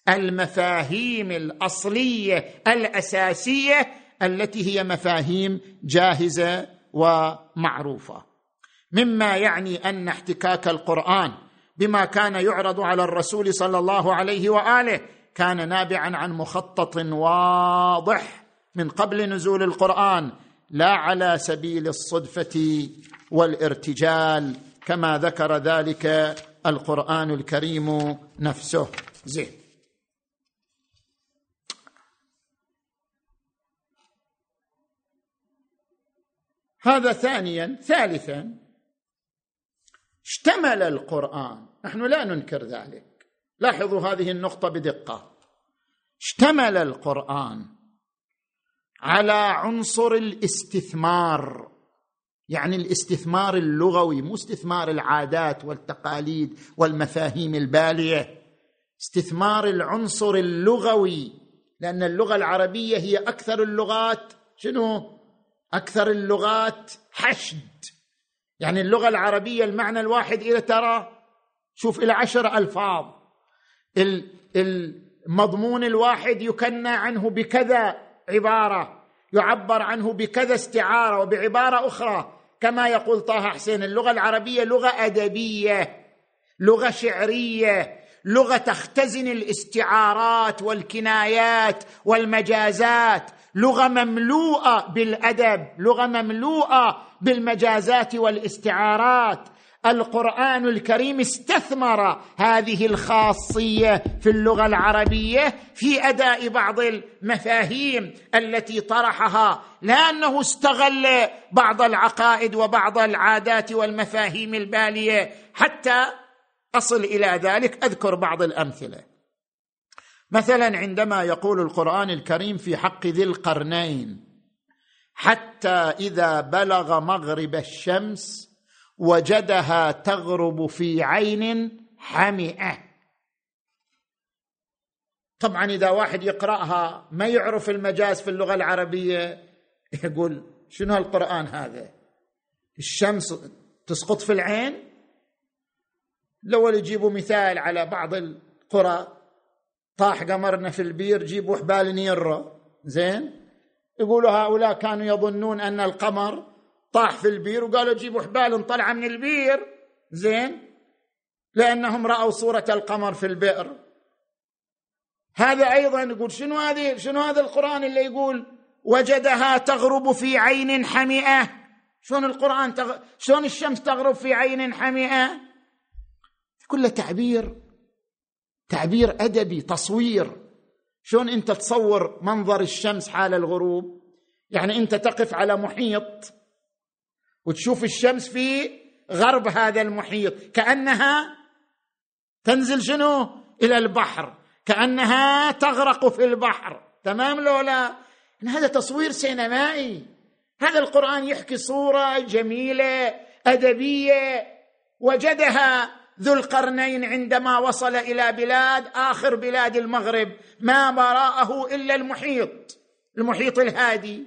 المفاهيم الأصلية الأساسية التي هي مفاهيم جاهزة ومعروفة. مما يعني أن احتكاك القرآن بما كان يعرض على الرسول صلى الله عليه وآله كان نابعا عن مخطط واضح من قبل نزول القرآن لا على سبيل الصدفة والارتجال كما ذكر ذلك القرآن الكريم نفسه. زين. هذا ثانيا ثالثا اشتمل القرآن. نحن لا ننكر ذلك. لاحظوا هذه النقطة بدقة. اشتمل القرآن على عنصر الاستثمار يعني الاستثمار اللغوي مو استثمار العادات والتقاليد والمفاهيم البالية. استثمار العنصر اللغوي لأن اللغة العربية هي أكثر اللغات. شنو؟ أكثر اللغات حشد. يعني اللغة العربية المعنى الواحد إذا ترى شوف إلى عشر ألفاظ. المضمون الواحد يكنى عنه بكذا عبارة يعبر عنه بكذا استعارة وبعبارة أخرى. كما يقول طه حسين اللغة العربية لغة أدبية لغة شعرية. لغة تختزن الاستعارات والكنايات والمجازات. لغة مملوءة بالأدب لغة مملوءة بالمجازات والاستعارات. القرآن الكريم استثمر هذه الخاصية في اللغة العربية في أداء بعض المفاهيم التي طرحها لا انه استغل بعض العقائد وبعض العادات والمفاهيم البالية حتى أصل إلى ذلك أذكر بعض الأمثلة. مثلا عندما يقول القرآن الكريم في حق ذي القرنين حتى إذا بلغ مغرب الشمس وجدها تغرب في عين حمئة. طبعا إذا واحد يقرأها ما يعرف المجاز في اللغة العربية يقول شنو القران هذا؟ الشمس تسقط في العين؟ لو يجيبوا مثال على بعض القرى طاح قمرنا في البير جيبوا حبال نيرة زين؟ يقولوا هؤلاء كانوا يظنون أن القمر طاح في البير وقالوا جيبوا حبال طلع من البير. زين؟ لأنهم رأوا صورة القمر في البئر. هذا أيضا يقول شنو هذه شنو هذا القرآن اللي يقول؟ وجدها تغرب في عين حمئة شلون القرآن تغ... شلون الشمس تغرب في عين حمئة كله تعبير تعبير أدبي تصوير. شلون أنت تصور منظر الشمس حال الغروب؟ يعني أنت تقف على محيط وتشوف الشمس في غرب هذا المحيط. كأنها تنزل شنو؟ إلى البحر. كأنها تغرق في البحر. تمام لو لا؟ هذا تصوير سينمائي. هذا القرآن يحكي صورة جميلة أدبية وجدها ذو القرنين عندما وصل إلى بلاد آخر بلاد المغرب ما وراءه إلا المحيط المحيط الهادي.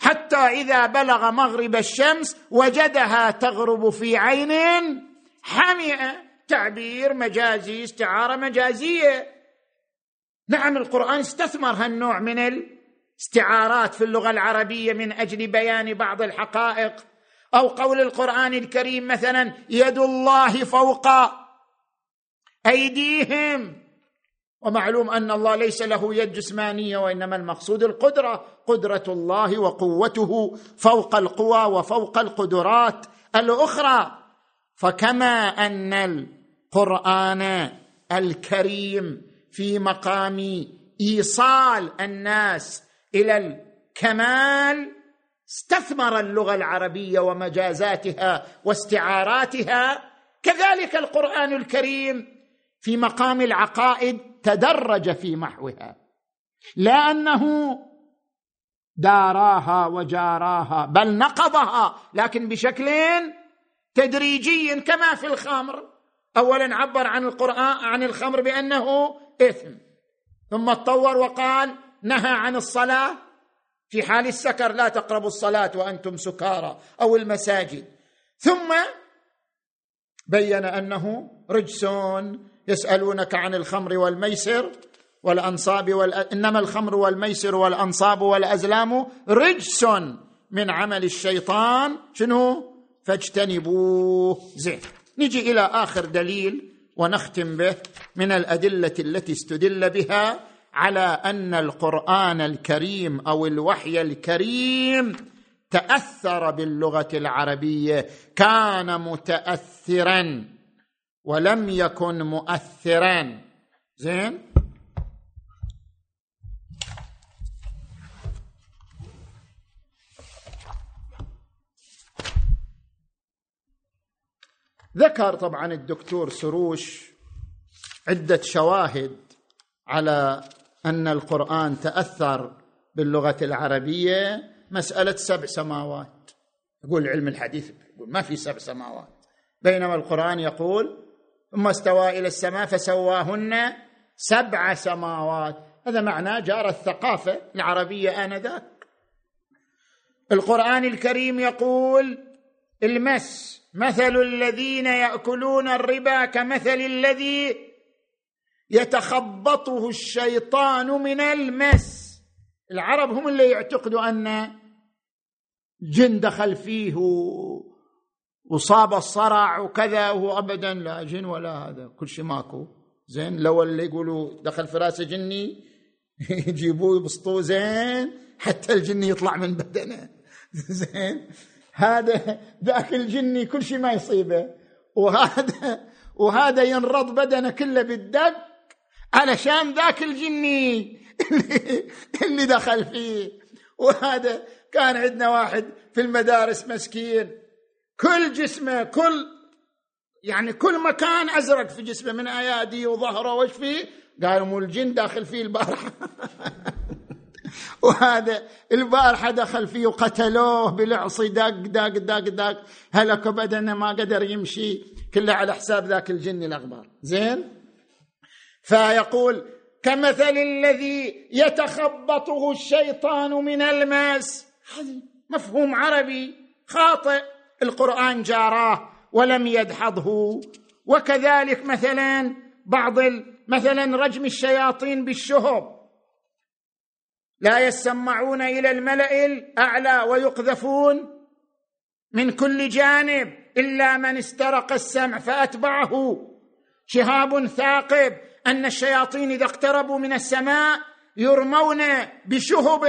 حتى إذا بلغ مغرب الشمس وجدها تغرب في عين حمئه تعبير مجازي استعاره مجازية. نعم القرآن استثمر هالنوع من الاستعارات في اللغة العربية من أجل بيان بعض الحقائق. أو قول القرآن الكريم مثلا يد الله فوق أيديهم. ومعلوم أن الله ليس له يد جسمانية وإنما المقصود القدرة قدرة الله وقوته فوق القوى وفوق القدرات الأخرى. فكما أن القرآن الكريم في مقام إيصال الناس إلى الكمال استثمر اللغة العربية ومجازاتها واستعاراتها. كذلك القرآن الكريم في مقام العقائد تدرج في محوها. لا أنه داراها وجاراها بل نقضها لكن بشكل تدريجي كما في الخمر. اولا عبر عن القرآن عن الخمر بأنه إثم ثم تطور وقال نهى عن الصلاة في حال السكر لا تقربوا الصلاة وأنتم سكارى أو المساجد. ثم بين أنه رجس يسألونك عن الخمر والميسر والأنصاب وال... إنما الخمر والميسر والأنصاب والأزلام رجس من عمل الشيطان. شنو؟ فاجتنبوه. زين. نجي إلى آخر دليل ونختم به من الأدلة التي استدل بها على أن القرآن الكريم أو الوحي الكريم تأثر باللغة العربية. كان متاثرا ولم يكن مؤثرا. زين؟ ذكر طبعا الدكتور سروش عدة شواهد على أن القرآن تأثر باللغة العربية مسألة سبع سماوات. يقول علم الحديث يقول ما في سبع سماوات. بينما القرآن يقول ثم استوى إلى السماء فسواهن سبع سماوات. هذا معناه جار الثقافة العربية آنذاك. القرآن الكريم يقول المس مثل الذين يأكلون الربا كمثل الذي يتخبطه الشيطان من المس. العرب هم اللي يعتقدوا أن جن دخل فيه وصاب الصرع وكذا وهو ابدا لا جن ولا هذا كل شيء ماكو. زين لو اللي يقولوا دخل في رأسه جني يجيبوه يبسطوه زين حتى الجن يطلع من بدنه. زين هذا ذاك الجني كل شيء ما يصيبه. وهذا وهذا ينرض بدنه كله بالدق علشان ذاك الجني اللي, اللي دخل فيه. وهذا كان عندنا واحد في المدارس مسكين. كل جسمه كل يعني كل مكان أزرق في جسمه من أيادي وظهره وش فيه؟ قالوا مو الجن داخل فيه البارحة. وهذا البارحة دخل فيه وقتلوه بالعصي. دق دق دق دق هلك بدنه ما قدر يمشي. كله على حساب ذاك الجن الأخبار زين؟ فيقول كمثل الذي يتخبطه الشيطان من الماس. هذا مفهوم عربي خاطئ. القرآن جاراه ولم يدحضه. وكذلك مثلا بعض مثلا رجم الشياطين بالشهب. لا يسمعون إلى الملأ الأعلى ويقذفون من كل جانب إلا من استرق السمع فأتبعه. شهاب ثاقب أن الشياطين إذا اقتربوا من السماء يرمون بشهب.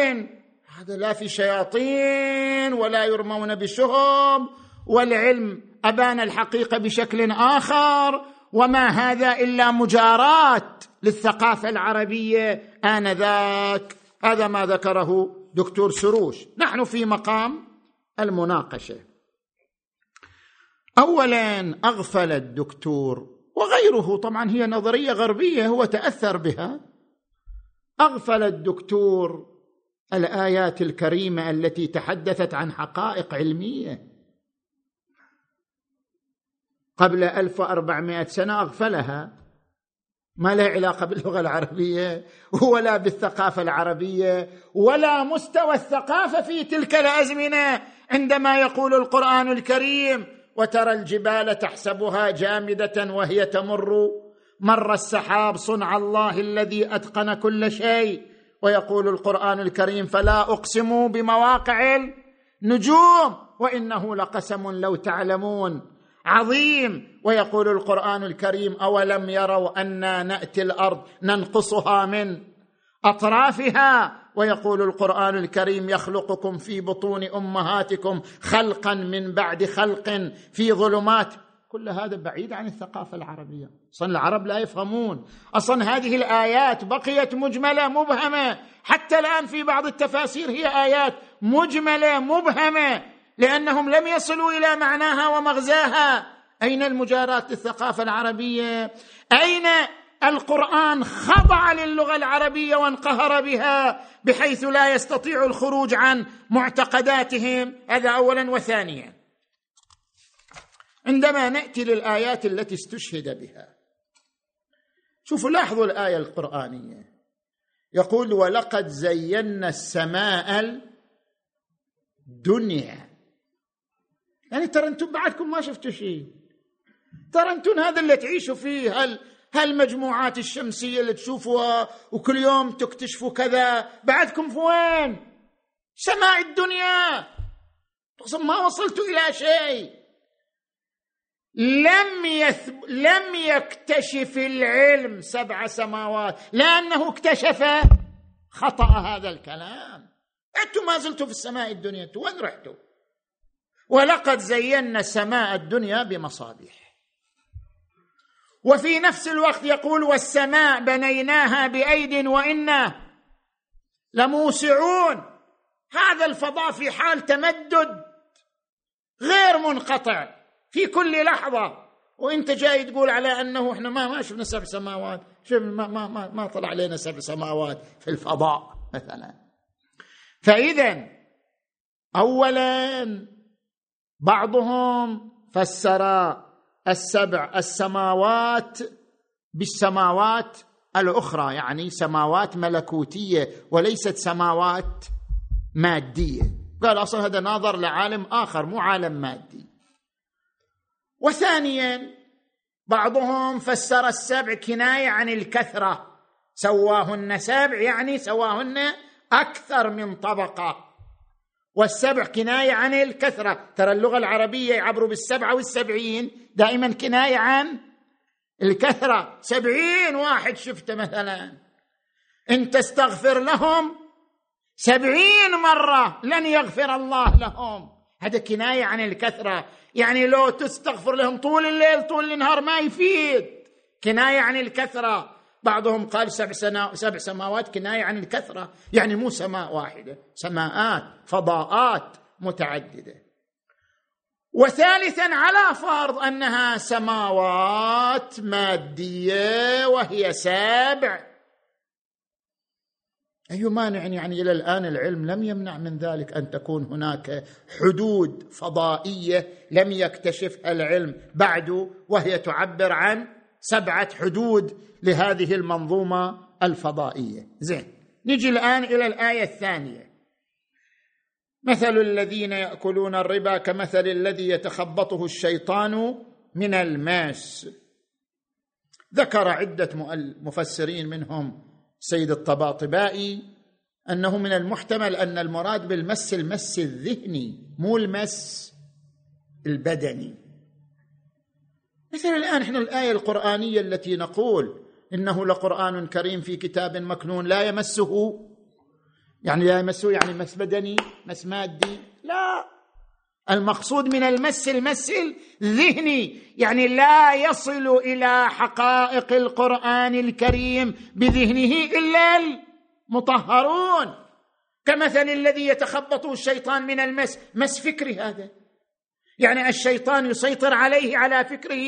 هذا لا في شياطين ولا يرمون بشهب. والعلم أبان الحقيقة بشكل آخر. وما هذا إلا مجاراه للثقافة العربية آنذاك. هذا ما ذكره دكتور سروش. نحن في مقام المناقشة. اولا أغفل الدكتور وغيره. طبعا هي نظرية غربية هو تأثر بها. أغفل الدكتور الآيات الكريمة التي تحدثت عن حقائق علمية. قبل 1400 سنة أغفلها. ما له علاقة باللغة العربية ولا بالثقافة العربية ولا مستوى الثقافة في تلك الأزمنة عندما يقول القرآن الكريم. وترى الجبال تحسبها جامدة وهي تمر. مر السحاب صنع الله الذي أتقن كل شيء. ويقول القرآن الكريم فلا أقسم بمواقع النجوم وإنه لقسم لو تعلمون. عظيم. ويقول القرآن الكريم أولم يروا أنا نأتي الأرض ننقصها من أطرافها؟ ويقول القرآن الكريم يخلقكم في بطون أمهاتكم خلقا من بعد خلق في ظلمات. كل هذا بعيد عن الثقافة العربية. أصلا العرب لا يفهمون. أصلا هذه الآيات بقيت مجملة مبهمة. حتى الآن في بعض التفاسير هي آيات مجملة مبهمة لأنهم لم يصلوا إلى معناها ومغزاها. أين المجاراة للثقافة العربية؟ أين القرآن خضع للغة العربية وانقهر بها بحيث لا يستطيع الخروج عن معتقداتهم. هذا اولا وثانيا. عندما نأتي للآيات التي استشهد بها شوفوا لاحظوا الآية القرآنية. يقول ولقد زينا السماء الدنيا. يعني ترى أنتم بعدكم ما شفتوا شيء. ترى أنتم هذا اللي تعيشوا فيه هالمجموعات الشمسية اللي تشوفوها وكل يوم تكتشفوا كذا. بعدكم في وين سماء الدنيا. ما وصلتوا إلى شيء. لم يثب... لم يكتشف العلم سبع سماوات. لأنه اكتشف خطأ هذا الكلام. أنتم ما زلتوا في السماء الدنيا وين رحتوا؟ ولقد زينا سماء الدنيا بمصابيح. وفي نفس الوقت يقول والسماء بنيناها بأيد وإنا لموسعون. هذا الفضاء في حال تمدد غير منقطع في كل لحظة. وإنت جاي تقول على أنه إحنا ما ما شفنا سبع سماوات. شوف ما ما ما, ما طلع علينا سبع سماوات في الفضاء مثلا. فاذا اولا بعضهم فسر السبع السماوات بالسماوات الأخرى يعني سماوات ملكوتية وليست سماوات مادية. قال أصلا هذا ناظر لعالم آخر مو عالم مادي. وثانيا بعضهم فسر السبع كناية عن الكثرة. سواهن سبع يعني سواهن أكثر من طبقة. والسبع كناية عن الكثرة. ترى اللغة العربية يعبروا بالسبعة والسبعين. دائما كناية عن الكثرة. سبعين واحد شفته مثلا. إن تستغفر لهم سبعين مرة لن يغفر الله لهم. هذا كناية عن الكثرة. يعني لو تستغفر لهم طول الليل طول النهار ما يفيد. كناية عن الكثرة. بعضهم قال سبع, سبع سماوات كناية عن الكثرة. يعني مو سماء واحدة سماءات فضاءات متعددة. وثالثا على فرض أنها سماوات مادية وهي سابع اي مانع يعني إلى الآن العلم لم يمنع من ذلك أن تكون هناك حدود فضائية لم يكتشفها العلم بعد وهي تعبر عن سبعة حدود لهذه المنظومة الفضائية. زين نجي الآن إلى الآية الثانية. مثل الذين يأكلون الربا كمثل الذي يتخبطه الشيطان من الماس. ذكر عدة مفسرين منهم سيد الطباطبائي أنه من المحتمل أن المراد بالمس المس الذهني مو المس البدني. مثلا الآن إحنا الآية القرآنية التي نقول إنه لقرآن كريم في كتاب مكنون لا يمسه يعني لا يمسه يعني مس بدني مس مادي لا. المقصود من المس المس الذهني يعني لا يصل إلى حقائق القرآن الكريم بذهنه إلا المطهرون. كمثل الذي يتخبطه الشيطان من المس مس فكري هذا. يعني الشيطان يسيطر عليه على فكره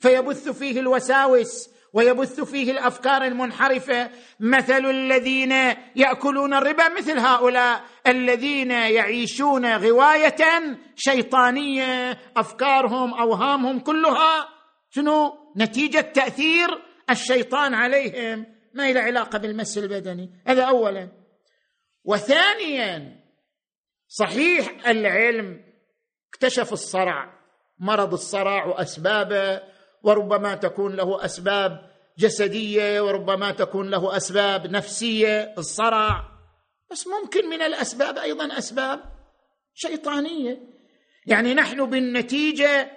فيبث فيه الوساوس ويبث فيه الأفكار المنحرفة. مثل الذين يأكلون الربا مثل هؤلاء الذين يعيشون غواية شيطانية. أفكارهم أوهامهم كلها شنو؟ نتيجة تأثير الشيطان عليهم. ما له علاقة بالمس البدني. هذا اولا. وثانيا صحيح العلم اكتشف الصرع مرض الصرع وأسبابه وربما تكون له أسباب جسدية وربما تكون له أسباب نفسية الصرع. بس ممكن من الأسباب أيضا أسباب شيطانية. يعني نحن بالنتيجة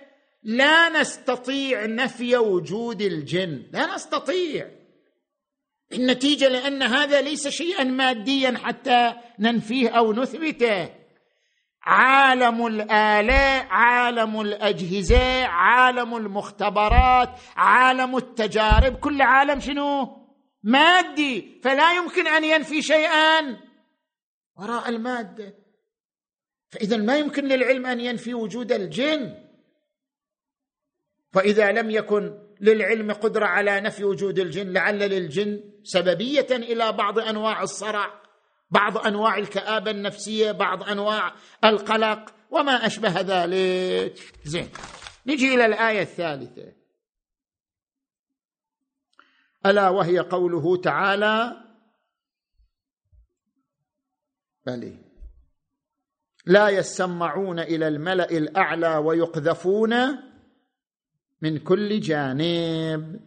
لا نستطيع نفي وجود الجن. لا نستطيع. النتيجة لأن هذا ليس شيئا ماديا حتى ننفيه أو نثبته. عالم الاله عالم الأجهزة عالم المختبرات عالم التجارب كل عالم شنو؟ مادي فلا يمكن أن ينفي شيئا. وراء المادة. فاذا ما يمكن للعلم أن ينفي وجود الجن. فإذا لم يكن للعلم قدرة على نفي وجود الجن لعل للجن سببية إلى بعض أنواع الصرع. بعض أنواع الكآبة النفسية بعض أنواع القلق وما أشبه ذلك. زين. نجي إلى الآية الثالثة. ألا وهي قوله تعالى بلي. لا يسمعون إلى الملأ الأعلى ويقذفون من كل جانب.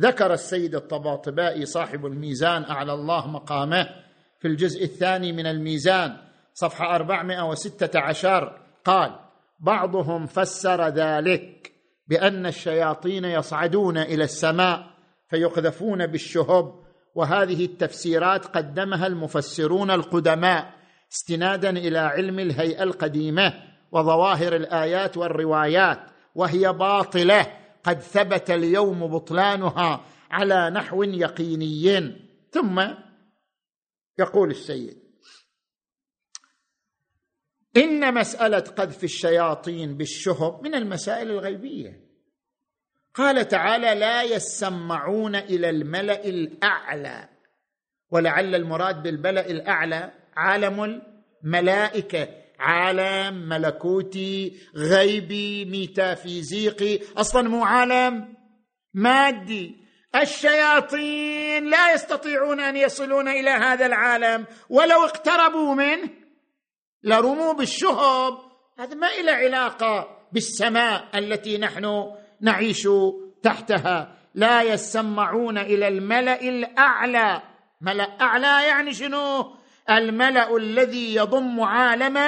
ذكر السيد الطباطبائي صاحب الميزان أعلى الله مقامه. في الجزء الثاني من الميزان صفحة 416 قال بعضهم فسر ذلك بأن الشياطين يصعدون إلى السماء فيقذفون بالشهب وهذه التفسيرات قدمها المفسرون القدماء استنادا إلى علم الهيئة القديمة وظواهر الآيات والروايات وهي باطلة قد ثبت اليوم بطلانها على نحو يقيني. ثم يقول السيد. إن مسألة قذف الشياطين بالشهب من المسائل الغيبية. قال تعالى لا يسمعون إلى الملأ الأعلى ولعل المراد بالملا الأعلى عالم الملائكة عالم ملكوتي غيبي ميتافيزيقي أصلا مو عالم مادي. الشياطين لا يستطيعون أن يصلون إلى هذا العالم ولو اقتربوا منه لرموا بالشهب. هذا ما له علاقة بالسماء التي نحن نعيش تحتها. لا يسمعون إلى الملأ الأعلى. ملأ أعلى يعني شنو؟ الملأ الذي يضم عالم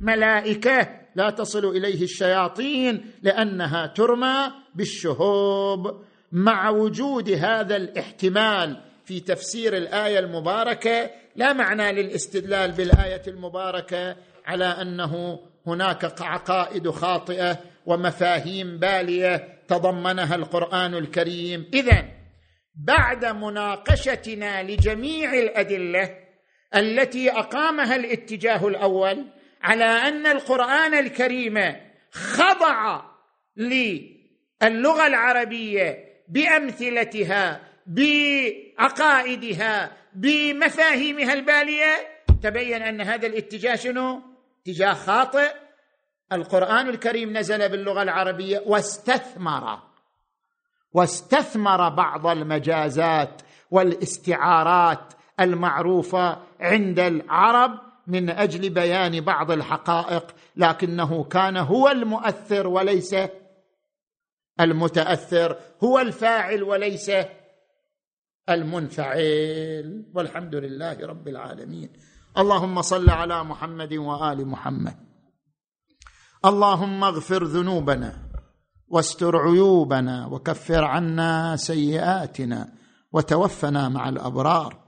الملائكة. لا تصل إليه الشياطين لأنها ترمى بالشهوب مع وجود هذا الاحتمال في تفسير الآية المباركة لا معنى للاستدلال بالآية المباركة على أنه هناك عقائد خاطئة ومفاهيم بالية تضمنها القرآن الكريم. اذا بعد مناقشتنا لجميع الأدلة التي أقامها الاتجاه الأول على أن القرآن الكريم خضع للغة العربية بأمثلتها بعقائدها بمفاهيمها البالية تبين أن هذا الاتجاه شنو؟ اتجاه خاطئ القرآن الكريم نزل باللغة العربية واستثمر واستثمر بعض المجازات والاستعارات المعروفة عند العرب من أجل بيان بعض الحقائق لكنه كان هو المؤثر وليس المتأثر هو الفاعل وليس المنفعل. والحمد لله رب العالمين. اللهم صل على محمد وآل محمد. اللهم اغفر ذنوبنا واستر عيوبنا وكفر عنا سيئاتنا وتوفنا مع الأبرار.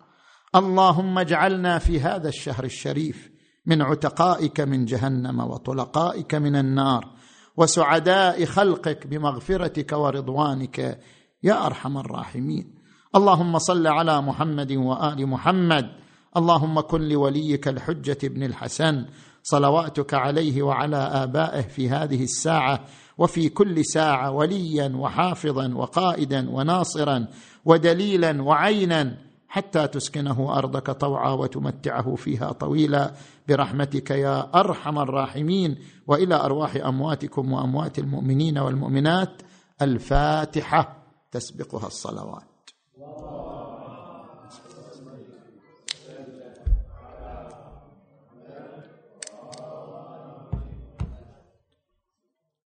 اللهم اجعلنا في هذا الشهر الشريف من عتقائك من جهنم وطلقائك من النار. وسعداء خلقك بمغفرتك ورضوانك يا أرحم الراحمين. اللهم صل على محمد وآل محمد. اللهم كن لوليك الحجة ابن الحسن. صلواتك عليه وعلى آبائه في هذه الساعة. وفي كل ساعة وليا وحافظا وقائدا وناصرا ودليلا وعينا. حتى تسكنه أرضك طوعا وتمتعه فيها طويلا. برحمتك يا أرحم الراحمين. وإلى أرواح أمواتكم وأموات المؤمنين والمؤمنات. الفاتحة. تسبقها الصلوات.